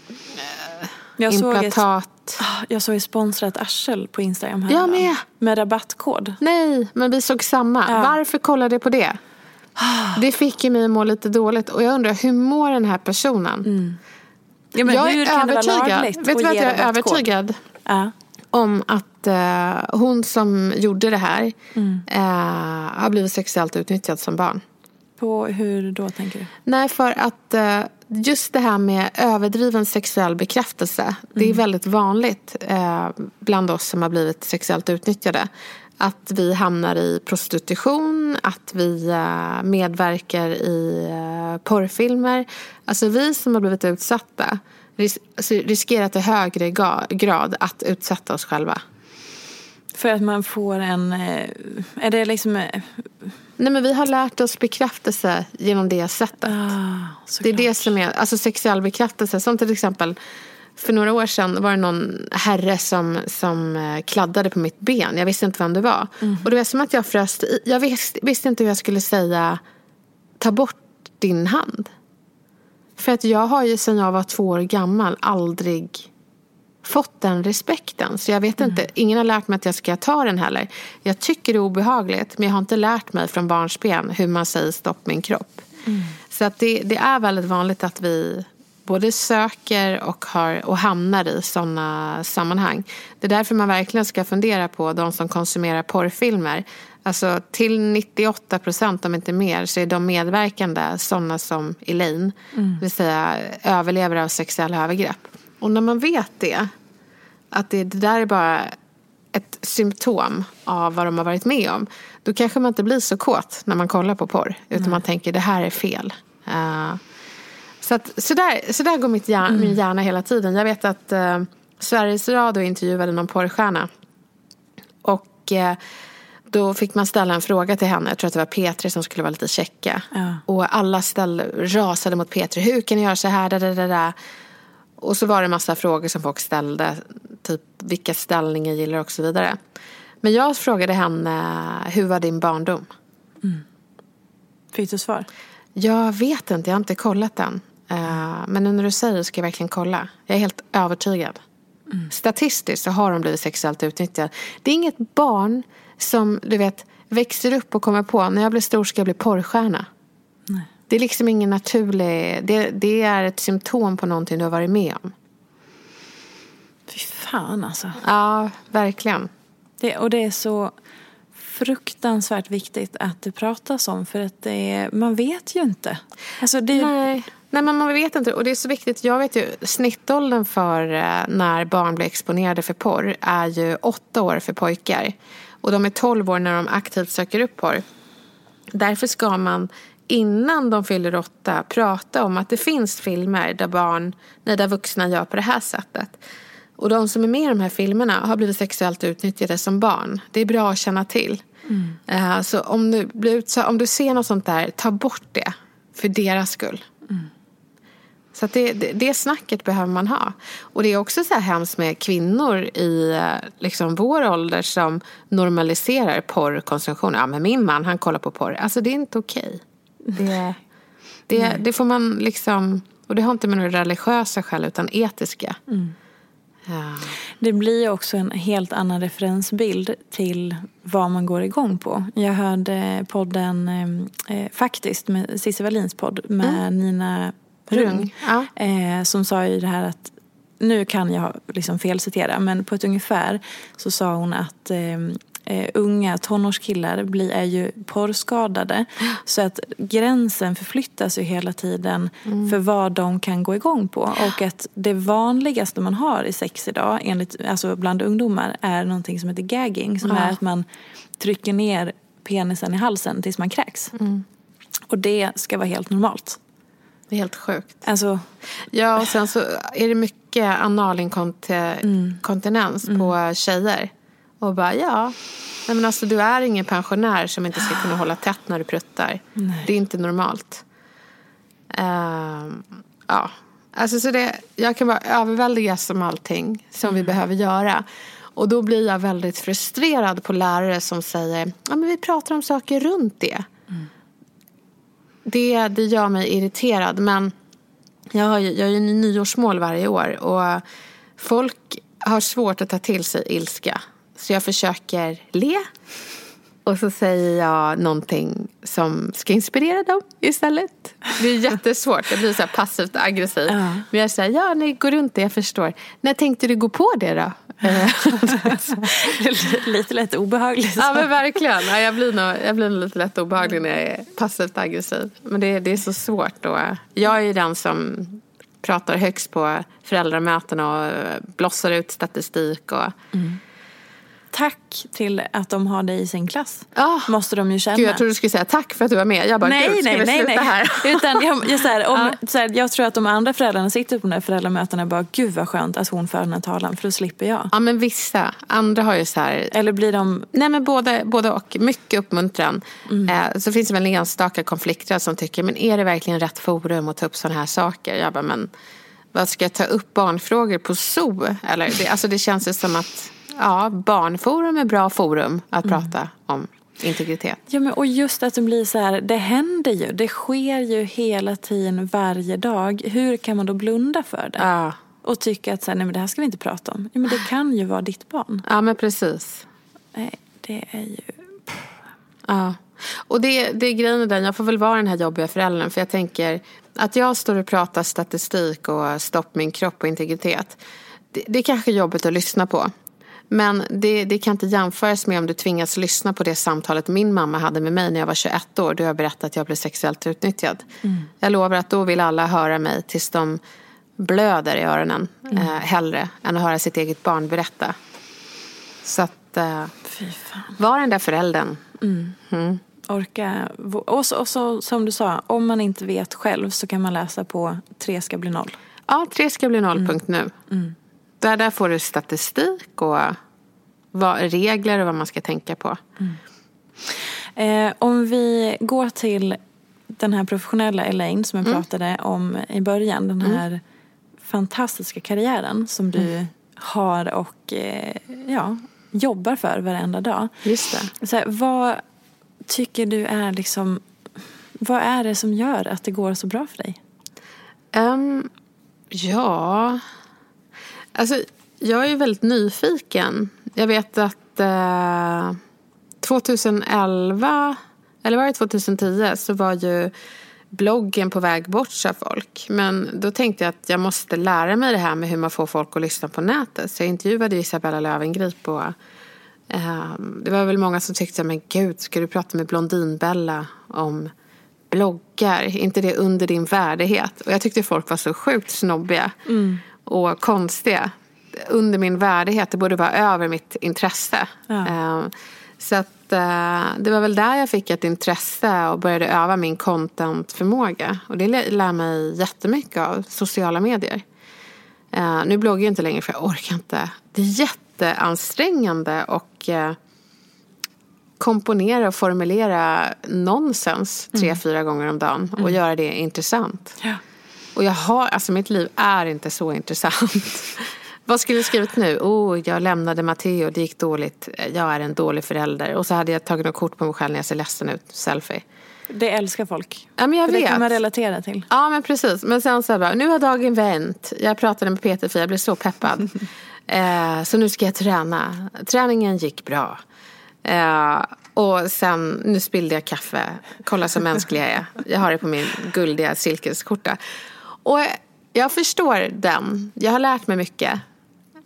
jag, såg ett, implantat. jag såg ett sponsrat arsel på Instagram här. Jag med. Med rabattkod. Nej, men vi såg samma. Ja. Varför kollade jag på det? Det fick ju mig att må lite dåligt. Och jag undrar, hur mår den här personen? Ja, men jag är övertygad. Vet du vad jag är övertygad Ja. Om att eh, hon som gjorde det här Mm. eh, har blivit sexuellt utnyttjad som barn. På hur då tänker du? Nej, för att eh, just det här med överdriven sexuell bekräftelse. Det är väldigt vanligt eh, bland oss som har blivit sexuellt utnyttjade. Att vi hamnar i prostitution, att vi eh, medverkar i eh, porrfilmer. Alltså vi som har blivit utsatta ris- alltså, riskerar till högre grad att utsätta oss själva. För att man får en... eh, Är det liksom... eh, Nej men vi har lärt oss bekräftelse genom det sättet. Ah, Det är det som är, alltså sexuell bekräftelse. Som till exempel, för några år sedan var det någon herre som, som eh, kladdade på mitt ben. Jag visste inte vem det var. Och det var som att jag frös. Jag visste, visste inte hur jag skulle säga, ta bort din hand. För att jag har ju sedan jag var två år gammal aldrig fått den respekten. Så jag vet inte, ingen har lärt mig att jag ska ta den heller. Jag tycker det är obehagligt, men jag har inte lärt mig från barnsben hur man säger stopp min kropp. Så att det, det är väldigt vanligt att vi både söker och, har, och hamnar i sådana sammanhang. Det är därför man verkligen ska fundera på de som konsumerar porrfilmer. Alltså till 98 procent, om inte mer, så är de medverkande sådana som Elaine. Det vill säga överlevare av sexuella övergrepp. Och när man vet det, att det, det där är bara ett symptom av vad de har varit med om. Då kanske man inte blir så kåt när man kollar på porr. Utan man tänker det här är fel. Uh, så, att, så, där, så där går mitt hjärna, min hjärna hela tiden. Jag vet att uh, Sveriges Radio intervjuade någon porrstjärna. Och uh, då fick man ställa en fråga till henne. Jag tror att det var Petri som skulle vara lite checka. Ja. Och alla ställde, rasade mot Petri. Hur kan ni göra så här? Da, da, da, da. Och så var det en massa frågor som folk ställde. Typ vilka ställningar gillar och så vidare. Men jag frågade henne, hur var din barndom? Fick du svar? Jag vet inte, jag har inte kollat den. Eh, men nu när du säger det ska jag verkligen kolla. Jag är helt övertygad. Statistiskt så har de blivit sexuellt utnyttjade. Det är inget barn som, du vet, växer upp och kommer på när jag blir stor ska jag bli porrstjärna. Det är liksom ingen naturlig, det, det är ett symptom på någonting du har varit med om. Fy fan alltså. Ja, verkligen. Det, och det är så fruktansvärt viktigt att det pratas om för att det är, man vet ju inte. Alltså det, Nej. Nej, men man vet inte. Och det är så viktigt. Jag vet ju, snittåldern för eh, när barn blir exponerade för porr är ju åtta år för pojkar. Och de är tolv år när de aktivt söker upp porr. Därför ska man innan de fyller åtta prata om att det finns filmer där barn, nej, där vuxna gör på det här sättet. Och de som är med i de här filmerna har blivit sexuellt utnyttjade som barn. Det är bra att känna till. Eh, Så om du, blir utsatt, om du ser något sånt där, ta bort det. För deras skull. Så det, det, det snacket behöver man ha. Och det är också så här hemskt med kvinnor i eh, liksom vår ålder som normaliserar porrkonsumtion. Ja, men min man han kollar på porr. Alltså det är inte okej. Det, det, det får man liksom... Och det har inte med några religiösa skäl utan etiska. Ja. det blir också en helt annan referensbild till vad man går igång på. Jag hörde podden eh, eh, faktiskt med Cissi Wallins podd med Nina Rung. Ja. Eh, som sa ju det här att nu kan jag liksom felcitera men på ett ungefär så sa hon att eh, eh, unga tonårskillar blir, är ju porrskadade. Så att gränsen förflyttas ju hela tiden för vad de kan gå igång på. Och att det vanligaste man har i sex idag, enligt, alltså bland ungdomar, är någonting som heter gagging. Som är att man trycker ner penisen i halsen tills man kräks. Och det ska vara helt normalt. Det är helt sjukt. Alltså, Ja, och sen så är det mycket analinkontinens på tjejer. Och bara, ja. Nej, men alltså, du är ingen pensionär som inte ska kunna hålla tätt när du pruttar. Det är inte normalt. Ehm, ja. Alltså, så det, jag kan bara överväldigas om allting som vi behöver göra. Och då blir jag väldigt frustrerad på lärare som säger ja, men vi pratar om saker runt det. Det, det gör mig irriterad. Men jag har ju, jag har ju nyårsmål varje år och folk har svårt att ta till sig ilska. Så jag försöker le och så säger jag någonting som ska inspirera dem istället. Det är jättesvårt, jag blir så passivt aggressiv. Ja. Men jag säger, ja ni går runt det, jag förstår. När tänkte du gå på det då? Eh, lite lätt obehagligt. Ja men verkligen. Ja, jag, blir nog, jag blir nog lite lätt obehaglig när jag är passivt aggressiv. Men det, det är så svårt då. Jag är ju den som pratar högst på föräldramöten och blossar ut statistik. Och... Tack till att de har dig i sin klass. Ah. Måste de ju känna. Gud, jag trodde du skulle säga tack för att du var med. Jag bara, nej, gud, ska nej, vi nej, sluta nej. här? Utan jag, jag, så här, om, så här, jag tror att de andra föräldrarna sitter på de där föräldramötena och bara, gud vad skönt att hon för den här talan, för då slipper jag. Ja men vissa. Andra har ju så här Eller blir de... Nej men både, både och. Mycket uppmuntran. Eh, så finns det väl enstaka konflikter som tycker, men är det verkligen rätt forum att ta upp sådana här saker? Jag bara, men vad ska jag ta upp barnfrågor på zoo? Eller, det, alltså det känns ju som att ja, barnforum är bra forum att prata om integritet. Ja, men, och just att det blir så här, det händer ju, det sker ju hela tiden, varje dag. Hur kan man då blunda för det? Ja, Och tycka att så här, nej men det här ska vi inte prata om. Ja, men det kan ju vara ditt barn. ja men precis. Nej, det är ju... Ja. Och det, det är grejen med den, jag får väl vara den här jobbiga föräldern för jag tänker att jag står och pratar statistik och stopp min kropp och integritet. Det, det är kanske jobbigt att lyssna på. Men det, det kan inte jämföras med om du tvingas lyssna på det samtalet min mamma hade med mig när jag var 21 år då jag berättade att jag blev sexuellt utnyttjad. Mm. Jag lovar att då vill alla höra mig tills de blöder i öronen mm. eh, hellre än att höra sitt eget barn berätta. Så att, eh, var den där föräldern. Mm. Mm. Orka. Och så, och så, som du sa, om man inte vet själv så kan man läsa på tre ska bli noll. Ja, tre ska bli noll.nu. Mm. Mm. Där, där får du statistik och vad, regler och vad man ska tänka på. Mm. Eh, om vi går till den här professionella Elaine som jag mm. pratade om i början. Den här mm. fantastiska karriären som du mm. har och eh, ja, jobbar för varenda dag. Just det. Så här, vad tycker du är liksom, vad är det som gör att det går så bra för dig? Um, ja, alltså jag är väldigt nyfiken. Jag vet att eh, 2011, eller var det 2010, så var ju bloggen på väg bort sa folk. Men då tänkte jag att jag måste lära mig det här med hur man får folk att lyssna på nätet. Så jag intervjuade Isabella Löwengrip och eh, det var väl många som tyckte, men gud, ska du prata med Blondinbella om bloggar? inte det under din värdighet? Och jag tyckte folk var så sjukt snobbiga mm och konstiga under min värdighet. Det borde vara över mitt intresse. Ja. Eh, så att, eh, det var väl där jag fick ett intresse och började öva min contentförmåga. Och det lär mig jättemycket av sociala medier. Eh, nu bloggar jag inte längre för jag orkar inte. Det är jätteansträngande och komponera och formulera nonsens tre, mm. fyra gånger om dagen och mm. göra det intressant. Ja. Och jag har, alltså mitt liv är inte så intressant. Vad skulle du skrivit nu? Oh, jag lämnade Matteo, det gick dåligt. Jag är en dålig förälder. Och så hade jag tagit något kort på mig själv när jag ser ledsen ut. Selfie. Det älskar folk. Ja, men jag För vet. Det kan man relatera till. Ja, men precis. Men sen så här bara, nu har dagen vänt. Jag pratade med Peter för jag blev så peppad. eh, så nu ska jag träna. Träningen gick bra. Eh, och sen, nu spillde jag kaffe. Kolla så mänsklig jag är. Jag har det på min guldiga silkesskjorta. Och jag förstår den. Jag har lärt mig mycket.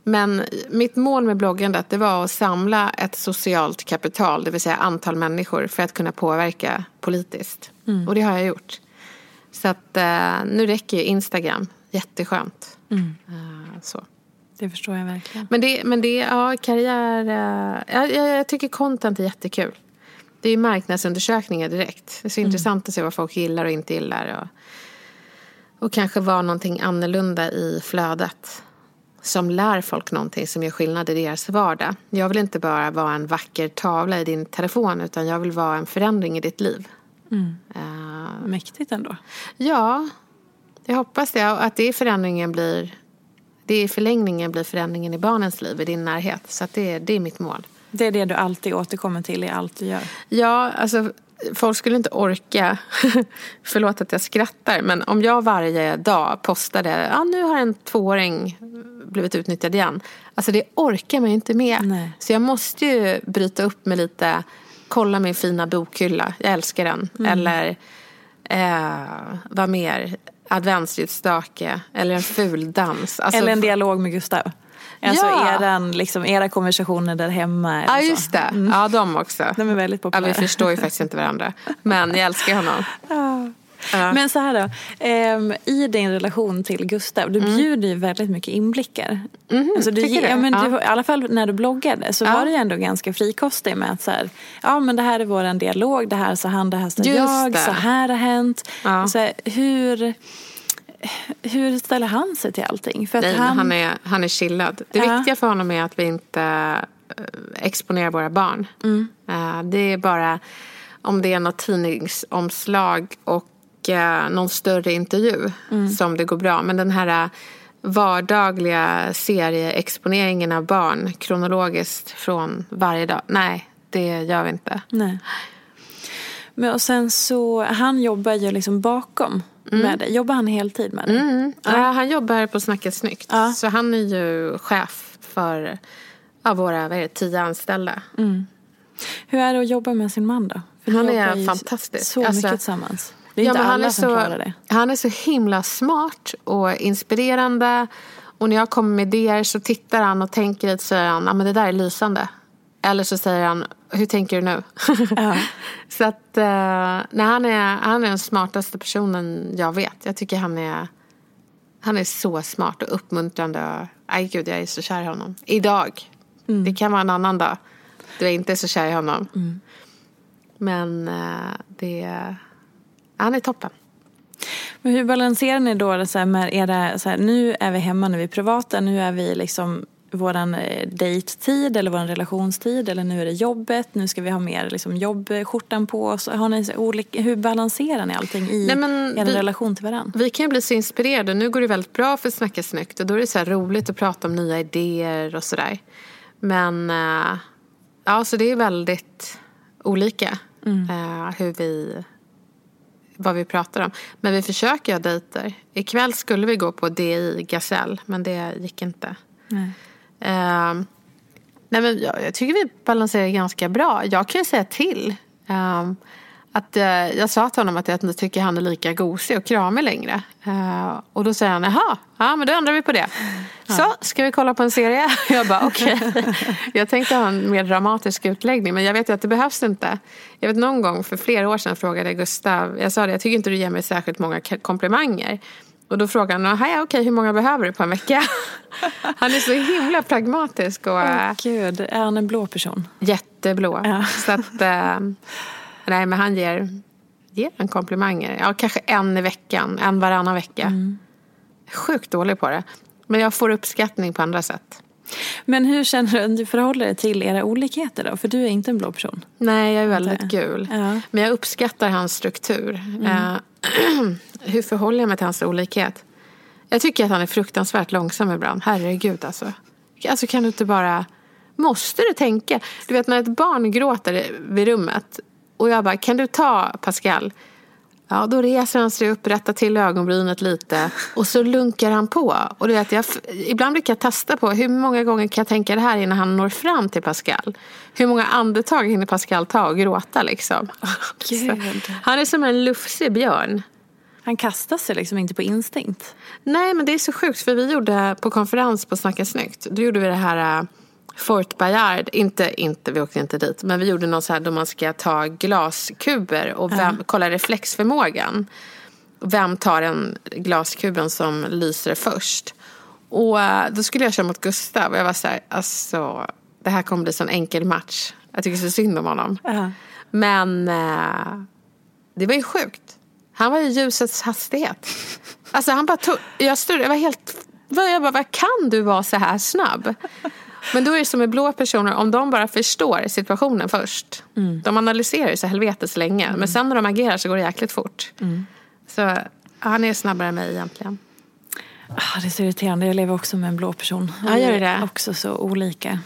Men mitt mål med bloggandet det var att samla ett socialt kapital, det vill säga antal människor för att kunna påverka politiskt. Mm. Och det har jag gjort. Så att uh, nu räcker ju Instagram. Jätteskönt. Mm. Uh, så. Det förstår jag verkligen. Men det, men det ja, karriär... Uh, jag, jag, tycker content är jättekul. Det är marknadsundersökningar direkt. Det är så mm. intressant att se vad folk gillar och inte gillar. Och, och kanske vara någonting annorlunda i flödet som lär folk någonting som gör skillnad i deras vardag. Jag vill inte bara vara en vacker tavla i din telefon utan jag vill vara en förändring i ditt liv. Mm. Uh, Mäktigt ändå. Ja, jag hoppas det. Att det förändringen blir det i förlängningen blir förändringen i barnens liv i din närhet. Så det, det är mitt mål. Det är det du alltid återkommer till i allt du gör? Ja, alltså folk skulle inte orka, förlåt att jag skrattar, men om jag varje dag postade, ja nu har en tvååring blivit utnyttjad igen. Alltså det orkar man ju inte med. Nej. Så jag måste ju bryta upp med lite, kolla min fina bokhylla, jag älskar den. Mm. Eller, eh, vad mer? Adventsljusstake eller en ful dans. Alltså, eller en dialog med Gustav. Alltså ja. eran, liksom, era konversationer där hemma. Ja, just det. Mm. Ja, de också. De är väldigt populära. Ja, vi förstår ju faktiskt inte varandra. Men jag älskar honom. Ja. Ja. Men så här då, um, i din relation till Gustav, du mm. bjuder ju väldigt mycket inblickar. Mm, alltså du, ja, men ja. du, I alla fall när du bloggade så var du ändå ganska frikostig med att så här, ja men det här är vår dialog, det här sa han, det här sa jag, det. så här har hänt. Så här, hur hur ställer han sig till allting? För att Nej, han... Han, är, han är chillad. Det ja. viktiga för honom är att vi inte eh, exponerar våra barn. Mm. Eh, det är bara om det är något tidningsomslag och eh, någon större intervju mm. som det går bra. Men den här vardagliga serieexponeringen av barn kronologiskt från varje dag. Nej, det gör vi inte. Nej. Men och sen så, han jobbar ju liksom bakom mm. med dig. Jobbar han heltid med dig? Mm. Ja. ja. han jobbar på Snacka snyggt. Ja. Så han är ju chef för ja, våra vad är det, tio anställda. Mm. Hur är det att jobba med sin man då? För Han är fantastisk. Så Alltså- mycket tillsammans. Det är Ja, inte alla är som så, klarar det. Han är så himla smart och inspirerande. Och när jag kommer med idéer så tittar han och tänker lite så säger han, ah, men det där är lysande. Eller så säger han, hur tänker du nu? Ja. så att, eh, nej, han, är, han är den smartaste personen jag vet. Jag tycker han är, han är så smart och uppmuntrande. Aj gud, jag är så kär i honom. Idag. Det kan vara en annan dag. Du är inte så kär i honom. Men eh, det, han är toppen. Men hur balanserar ni då det så här med era, så här, nu är vi hemma, nu är vi privata, nu är vi liksom våran eh, dejttid eller våran relationstid eller nu är det jobbet, nu ska vi ha mer liksom, jobbskjortan på oss. Har ni olika, hur balanserar ni allting i Nej, er vi- relation till varandra? Vi kan ju bli så inspirerade. Nu går det väldigt bra för Snacka snyggt och då är det så roligt att prata om nya idéer och sådär. Men eh, ja, så det är väldigt olika eh, hur vi, vad vi pratar om. Men vi försöker ha dejter. Ikväll skulle vi gå på DI Gasell men det gick inte. Nej. Eh, nej men jag, jag tycker vi balanserar ganska bra. Jag kan ju säga till. eh, att, eh, jag sa till honom att jag inte tycker han är lika gosig och kramig längre. Eh, och då säger han, jaha, ja men då ändrar vi på det. Så, ska vi kolla på en serie? Jag bara, okej. jag tänkte ha en mer dramatisk utläggning men jag vet ju att det behövs inte. Jag vet någon gång för flera år sedan frågade Gustav, jag sa det, jag tycker inte du ger mig särskilt många komplimanger. Och då frågade han, "Jaha, ja, okej, hur många behöver du på en vecka? han är så himla pragmatisk och eh, gud, är han en blå person? jätteblå. Ja. Så att, eh, nej men han ger, ger en komplimanger. Ja, kanske en i veckan, en varannan vecka. Sjukt dålig på det. Men jag får uppskattning på andra sätt. Men hur känner du att du förhåller dig till era olikheter då? För du är inte en blå person. Nej, jag är väldigt gul. Ja. Men jag uppskattar hans struktur. Eh, hur förhåller jag mig till hans olikhet? Jag tycker att han är fruktansvärt långsam ibland. Herregud alltså. Alltså kan du inte bara... Måste du tänka? Du vet när ett barn gråter vid rummet och jag bara, kan du ta Pascal? Ja, då reser han sig upp, rättar till ögonbrynet lite och så lunkar han på. Och du vet, jag, ibland brukar jag testa på hur många gånger kan jag tänka det här innan han når fram till Pascal. Hur många andetag hinner Pascal ta och gråta liksom? Så, han är som en lufsig björn. Han kastar sig liksom inte på instinkt. Nej, men det är så sjukt för vi gjorde på konferens på Snacka snyggt. Då gjorde vi det här äh, Fort Bayard. Inte, inte, vi åkte inte dit. Men vi gjorde något så här då man ska ta glaskuber och vem, kolla reflexförmågan. Vem tar den glaskuben som lyser först? Och äh, då skulle jag köra mot Gustav och jag var så här, alltså det här kommer bli en sån enkel match. Jag tycker så synd om honom. Ja. Men äh, det var ju sjukt. Han var ju ljusets hastighet. Alltså han bara tog, jag, stod, jag var helt, jag bara, vad kan du vara så här snabb? Men då är det som med blå personer, om de bara förstår situationen först. De analyserar ju så helvetes länge. Men sen när de agerar så går det jäkligt fort. Så han är snabbare än mig egentligen. Ah, det är så irriterande. Jag lever också med en blå person. Ja, gör det? Också så olika.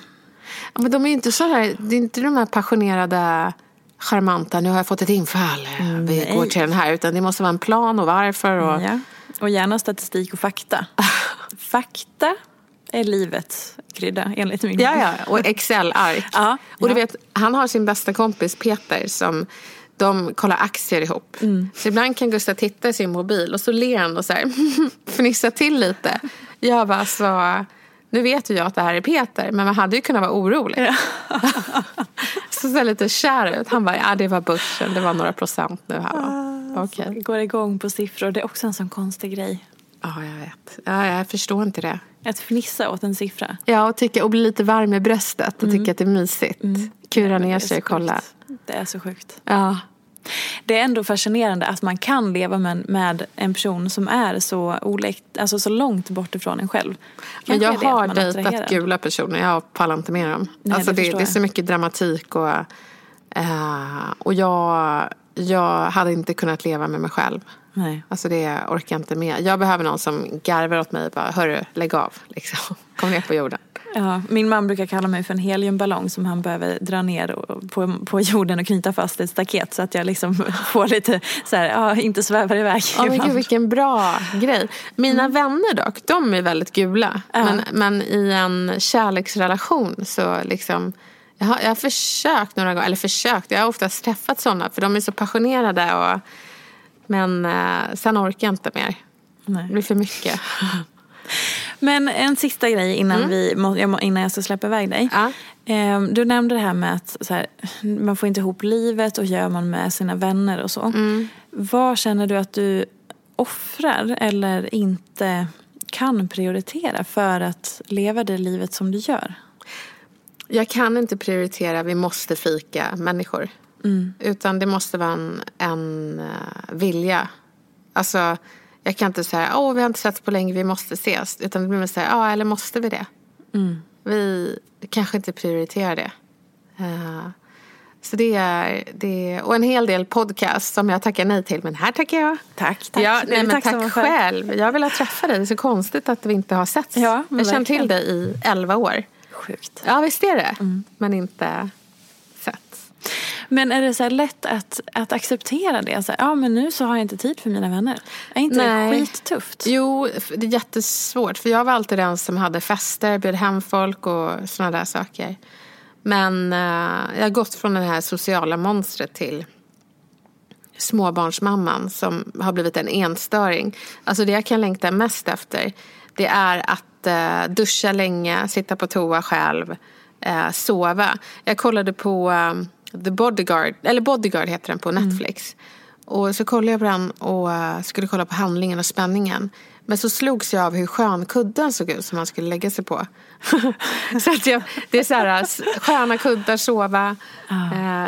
Ja, Men de är ju inte så här, det är inte de här passionerade charmanta, nu har jag fått ett infall, vi går till den här. Utan det måste vara en plan och varför. Och, Ja. Och gärna statistik och fakta. fakta är livets krydda enligt min Ja, ja, och Excel-ark. Ja, och du ja. vet, han har sin bästa kompis Peter som de kollar aktier ihop. Mm. Så ibland kan Gustav titta i sin mobil och så ler han och så här, fnissar till lite. Jag bara, så, nu vet ju jag att det här är Peter, men man hade ju kunnat vara orolig. så ser lite kär ut. Han bara, ja det var börsen, det var några procent nu här. va. Okej. Går igång på siffror. Det är också en sån konstig grej. Ja, jag vet. Ja, jag förstår inte det. Att fnissa åt en siffra. Ja, och, tycka, och bli lite varm i bröstet och tycka att det är mysigt. Kura Mm. Det ner sig och kolla. Det är så sjukt. Ja. Det är ändå fascinerande att man kan leva med, med en person som är så, olikt, alltså så långt bort ifrån en själv. Men jag har dejtat gula personer. Jag pallar inte med dem. Nej, alltså det det, det är så mycket dramatik. Och, eh, och jag, jag hade inte kunnat leva med mig själv. Nej. Alltså det orkar jag inte med. Jag behöver någon som garvar åt mig. Bara, Hörru, lägg av. Liksom. Kom ner på jorden. Ja, min man brukar kalla mig för en heliumballong som han behöver dra ner på, på jorden och knyta fast i ett staket så att jag liksom får lite så här, ja, inte svävar iväg. Ja, men gud, vilken bra grej. Mina vänner dock, de är väldigt gula. Ja. Men, men i en kärleksrelation så liksom Jag har, jag har försökt några gånger, eller försökt, jag har oftast träffat sådana för de är så passionerade. Och, men eh, sen orkar jag inte mer. Nej. Det blir för mycket. Men en sista grej innan, vi, jag må- innan jag ska släppa iväg dig. Ja. Ehm, Du nämnde det här med att här, man får inte ihop livet och gör man med sina vänner och så. Vad känner du att du offrar eller inte kan prioritera för att leva det livet som du gör? Jag kan inte prioritera vi måste fika människor. Utan det måste vara en, en eh, vilja. Alltså, jag kan inte säga åh vi har inte setts på länge, vi måste ses. Utan det blir mer så här, ja eller måste vi det? Vi kanske inte prioriterar det. Eh, så det är, det är, och en hel del podcast som jag tackar nej till, men här tackar jag. Tack, tack. Ja, nej, men tack för. själv. Jag vill träffa dig. Det är så konstigt att vi inte har setts. Ja, jag har känt till dig i elva år. Sjukt. Ja, visst är det. Mm. Men inte. Men är det så lätt att, att acceptera det? Så här, ja, men nu så har jag inte tid för mina vänner. Är inte det Nej. skittufft? Jo, det är jättesvårt. För jag var alltid den som hade fester, bjöd hem folk och sådana där saker. Men eh, jag har gått från det här sociala monstret till småbarnsmamman som har blivit en enstöring. Alltså det jag kan längta mest efter det är att eh, duscha länge, sitta på toa själv, eh, sova. Jag kollade på eh, The Bodyguard, eller Bodyguard heter den på Netflix. Och så kollade jag på den och eh, skulle kolla på handlingen och spänningen. Men så slogs jag av hur skön kudden såg ut som man skulle lägga sig på. så att jag, det är så här, s- sköna kuddar, sova. Eh,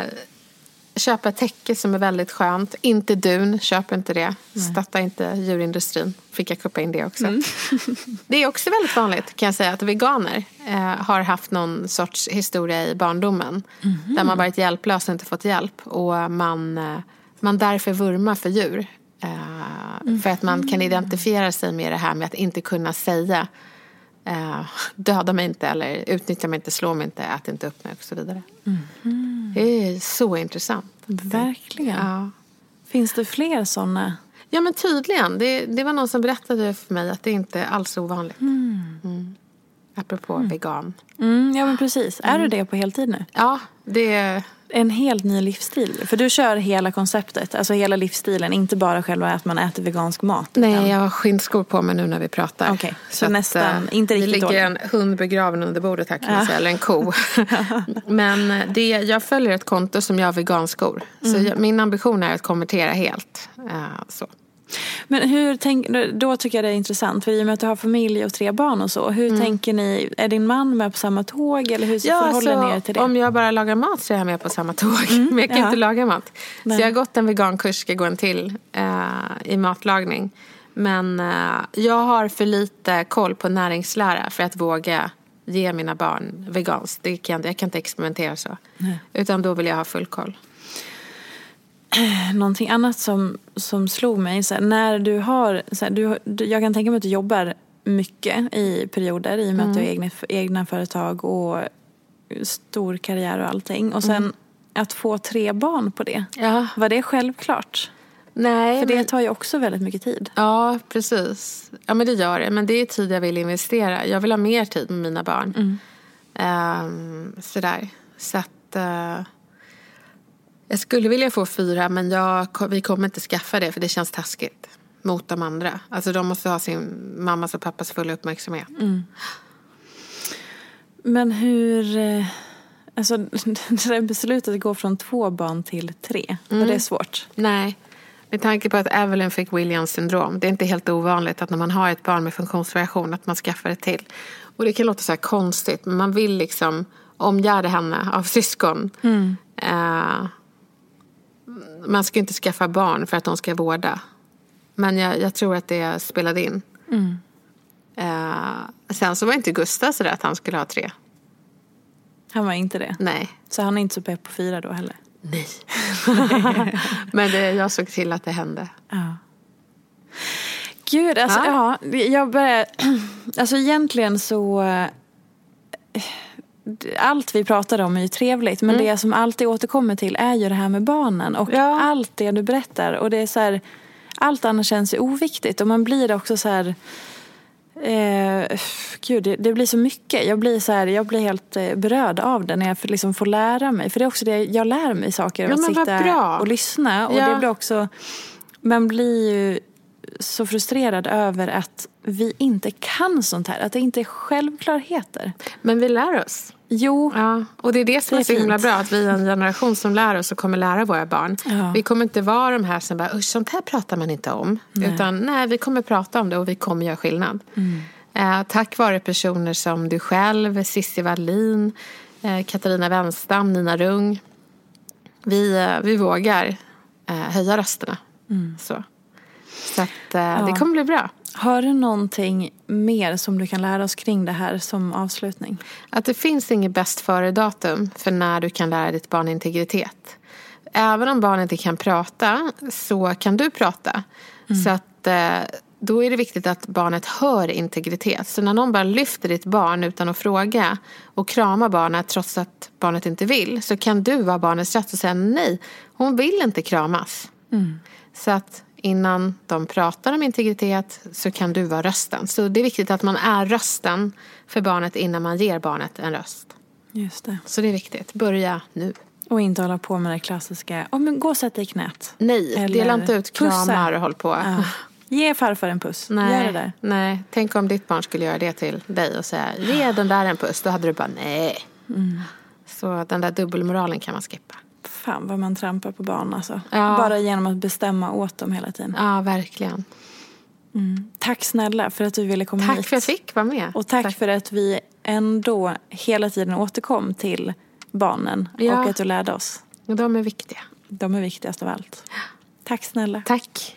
köpa ett täcke som är väldigt skönt. Inte dun, köp inte det. Stötta inte djurindustrin. Fick jag kuppa in det också. Det är också väldigt vanligt kan jag säga att veganer eh, har haft någon sorts historia i barndomen. Där man varit hjälplös och inte fått hjälp. Och man, eh, man därför vurmar för djur. Eh, För att man kan identifiera sig med det här med att inte kunna säga eh, döda mig inte eller utnyttja mig inte, slå mig inte, ät inte upp mig och så vidare. Det är så intressant. Verkligen. Ja. Finns det fler sådana? Ja men tydligen. Det, det var någon som berättade för mig att det inte är alls ovanligt. Mm. Apropå vegan. Mm, ja men precis. Är du det på heltid nu? Ja, det... En helt ny livsstil. För du kör hela konceptet, alltså hela livsstilen. Inte bara själva att man äter vegansk mat. Nej, jag har skinnskor på mig nu när vi pratar. Okej, så att, nästan eh, inte riktigt Det ligger en hund begraven under bordet här kan man säga, eller en ko. Men det, jag följer ett konto som gör veganskor. Så Mm. jag, min ambition är att konvertera helt. Eh, så. Men hur tänk, då tycker jag det är intressant. För i och med att du har familj och tre barn och så. Hur tänker ni? Är din man med på samma tåg? Eller hur förhåller ni er till det? Om jag bara lagar mat så är jag med på samma tåg. Men jag kan ja. inte laga mat. Nej. Så jag har gått en vegankurs, ska gå en till eh, i matlagning. Men eh, jag har för lite koll på näringslära för att våga ge mina barn veganskt. Det kan, jag kan inte experimentera så. Utan då vill jag ha full koll. Någonting annat som, som slog mig. Så här, när du har, så här, du, jag kan tänka mig att du jobbar mycket i perioder i och med att du har egna, egna företag och stor karriär och allting. Och sen att få tre barn på det. Ja. Var det självklart? Nej, För det men- tar ju också väldigt mycket tid. Ja, precis. Ja, men det gör det. Men det är tid jag vill investera. Jag vill ha mer tid med mina barn. Ehm, sådär. Så att... eh, jag skulle vilja få fyra, men jag, vi kommer inte skaffa det för det känns taskigt mot de andra. Alltså de måste ha sin mammas och pappas fulla uppmärksamhet. Men hur... eh, Alltså det där beslutet att gå från två barn till tre. Var det svårt? Nej, med tanke på att Evelyn fick Williams syndrom. Det är inte helt ovanligt att när man har ett barn med funktionsvariation att man skaffar ett till. Och det kan låta så här konstigt, men man vill liksom omgärda henne av syskon. Eh, man ska inte skaffa barn för att de ska vårda. Men jag, jag tror att det spelade in. Eh, sen så var inte Gustav sådär att han skulle ha tre. Han var inte det. Nej. Så han är inte så pepp på fyra då heller? Nej. men det, jag såg till att det hände. Ja. Gud, alltså ja. jag börjar... Alltså egentligen så... Allt vi pratar om är ju trevligt men det som alltid återkommer till är ju det här med barnen och Ja. allt det du berättar och det är så här, allt annat känns ju oviktigt och man blir också så här Eh, gud, det, det, blir så mycket. Jag blir, så här, jag blir helt eh, berörd av det när jag liksom får lära mig. För det är också det, jag lär mig saker av Ja, att sitta och lyssna. Och Ja. det blir också, man blir ju så frustrerad över att vi inte kan sånt här. Att det inte är självklarheter. Men vi lär oss. Jo, Ja, och det är det som Det är, är så himla bra. Att vi är en generation som lär oss och kommer lära våra barn. Ja. Vi kommer inte vara de här som bara, usch sånt här pratar man inte om. Utan nej, vi kommer prata om det och vi kommer göra skillnad. Eh, tack vare personer som du själv, Cissi Wallin, eh, Katarina Wenstam, Nina Rung. Vi, eh, vi vågar eh, höja rösterna. Så, så att, eh, det kommer bli bra. har du någonting mer som du kan lära oss kring det här som avslutning? Att det finns inget bäst före-datum för när du kan lära ditt barn integritet. Även om barnet inte kan prata så kan du prata. Så att eh, då är det viktigt att barnet hör integritet. Så när någon bara lyfter ditt barn utan att fråga och kramar barnet trots att barnet inte vill så kan du vara barnets röst och säga nej, hon vill inte kramas. Så att innan de pratar om integritet så kan du vara rösten. Så det är viktigt att man är rösten för barnet innan man ger barnet en röst. Just det. Så det är viktigt. Börja nu. Och inte hålla på med det klassiska, oh, men gå och sätt dig i knät. Nej, Eller dela inte ut pussa. kramar och håll på. Ja. Ge farfar en puss. Gör det Nej, där. nej, tänk om ditt barn skulle göra det till dig och säga ge den där en puss. Då hade du bara nej. Mm. Så den där dubbelmoralen kan man skippa. Fan vad man trampar på barn alltså. Ja. Bara genom att bestämma åt dem hela tiden. Ja, verkligen. Tack snälla för att du ville komma Tack hit. för att jag fick vara med. Och tack, för att vi ändå hela tiden återkom till barnen. Ja. Och att du lärde oss. De är viktiga. De är viktigast av allt. Tack snälla. Tack.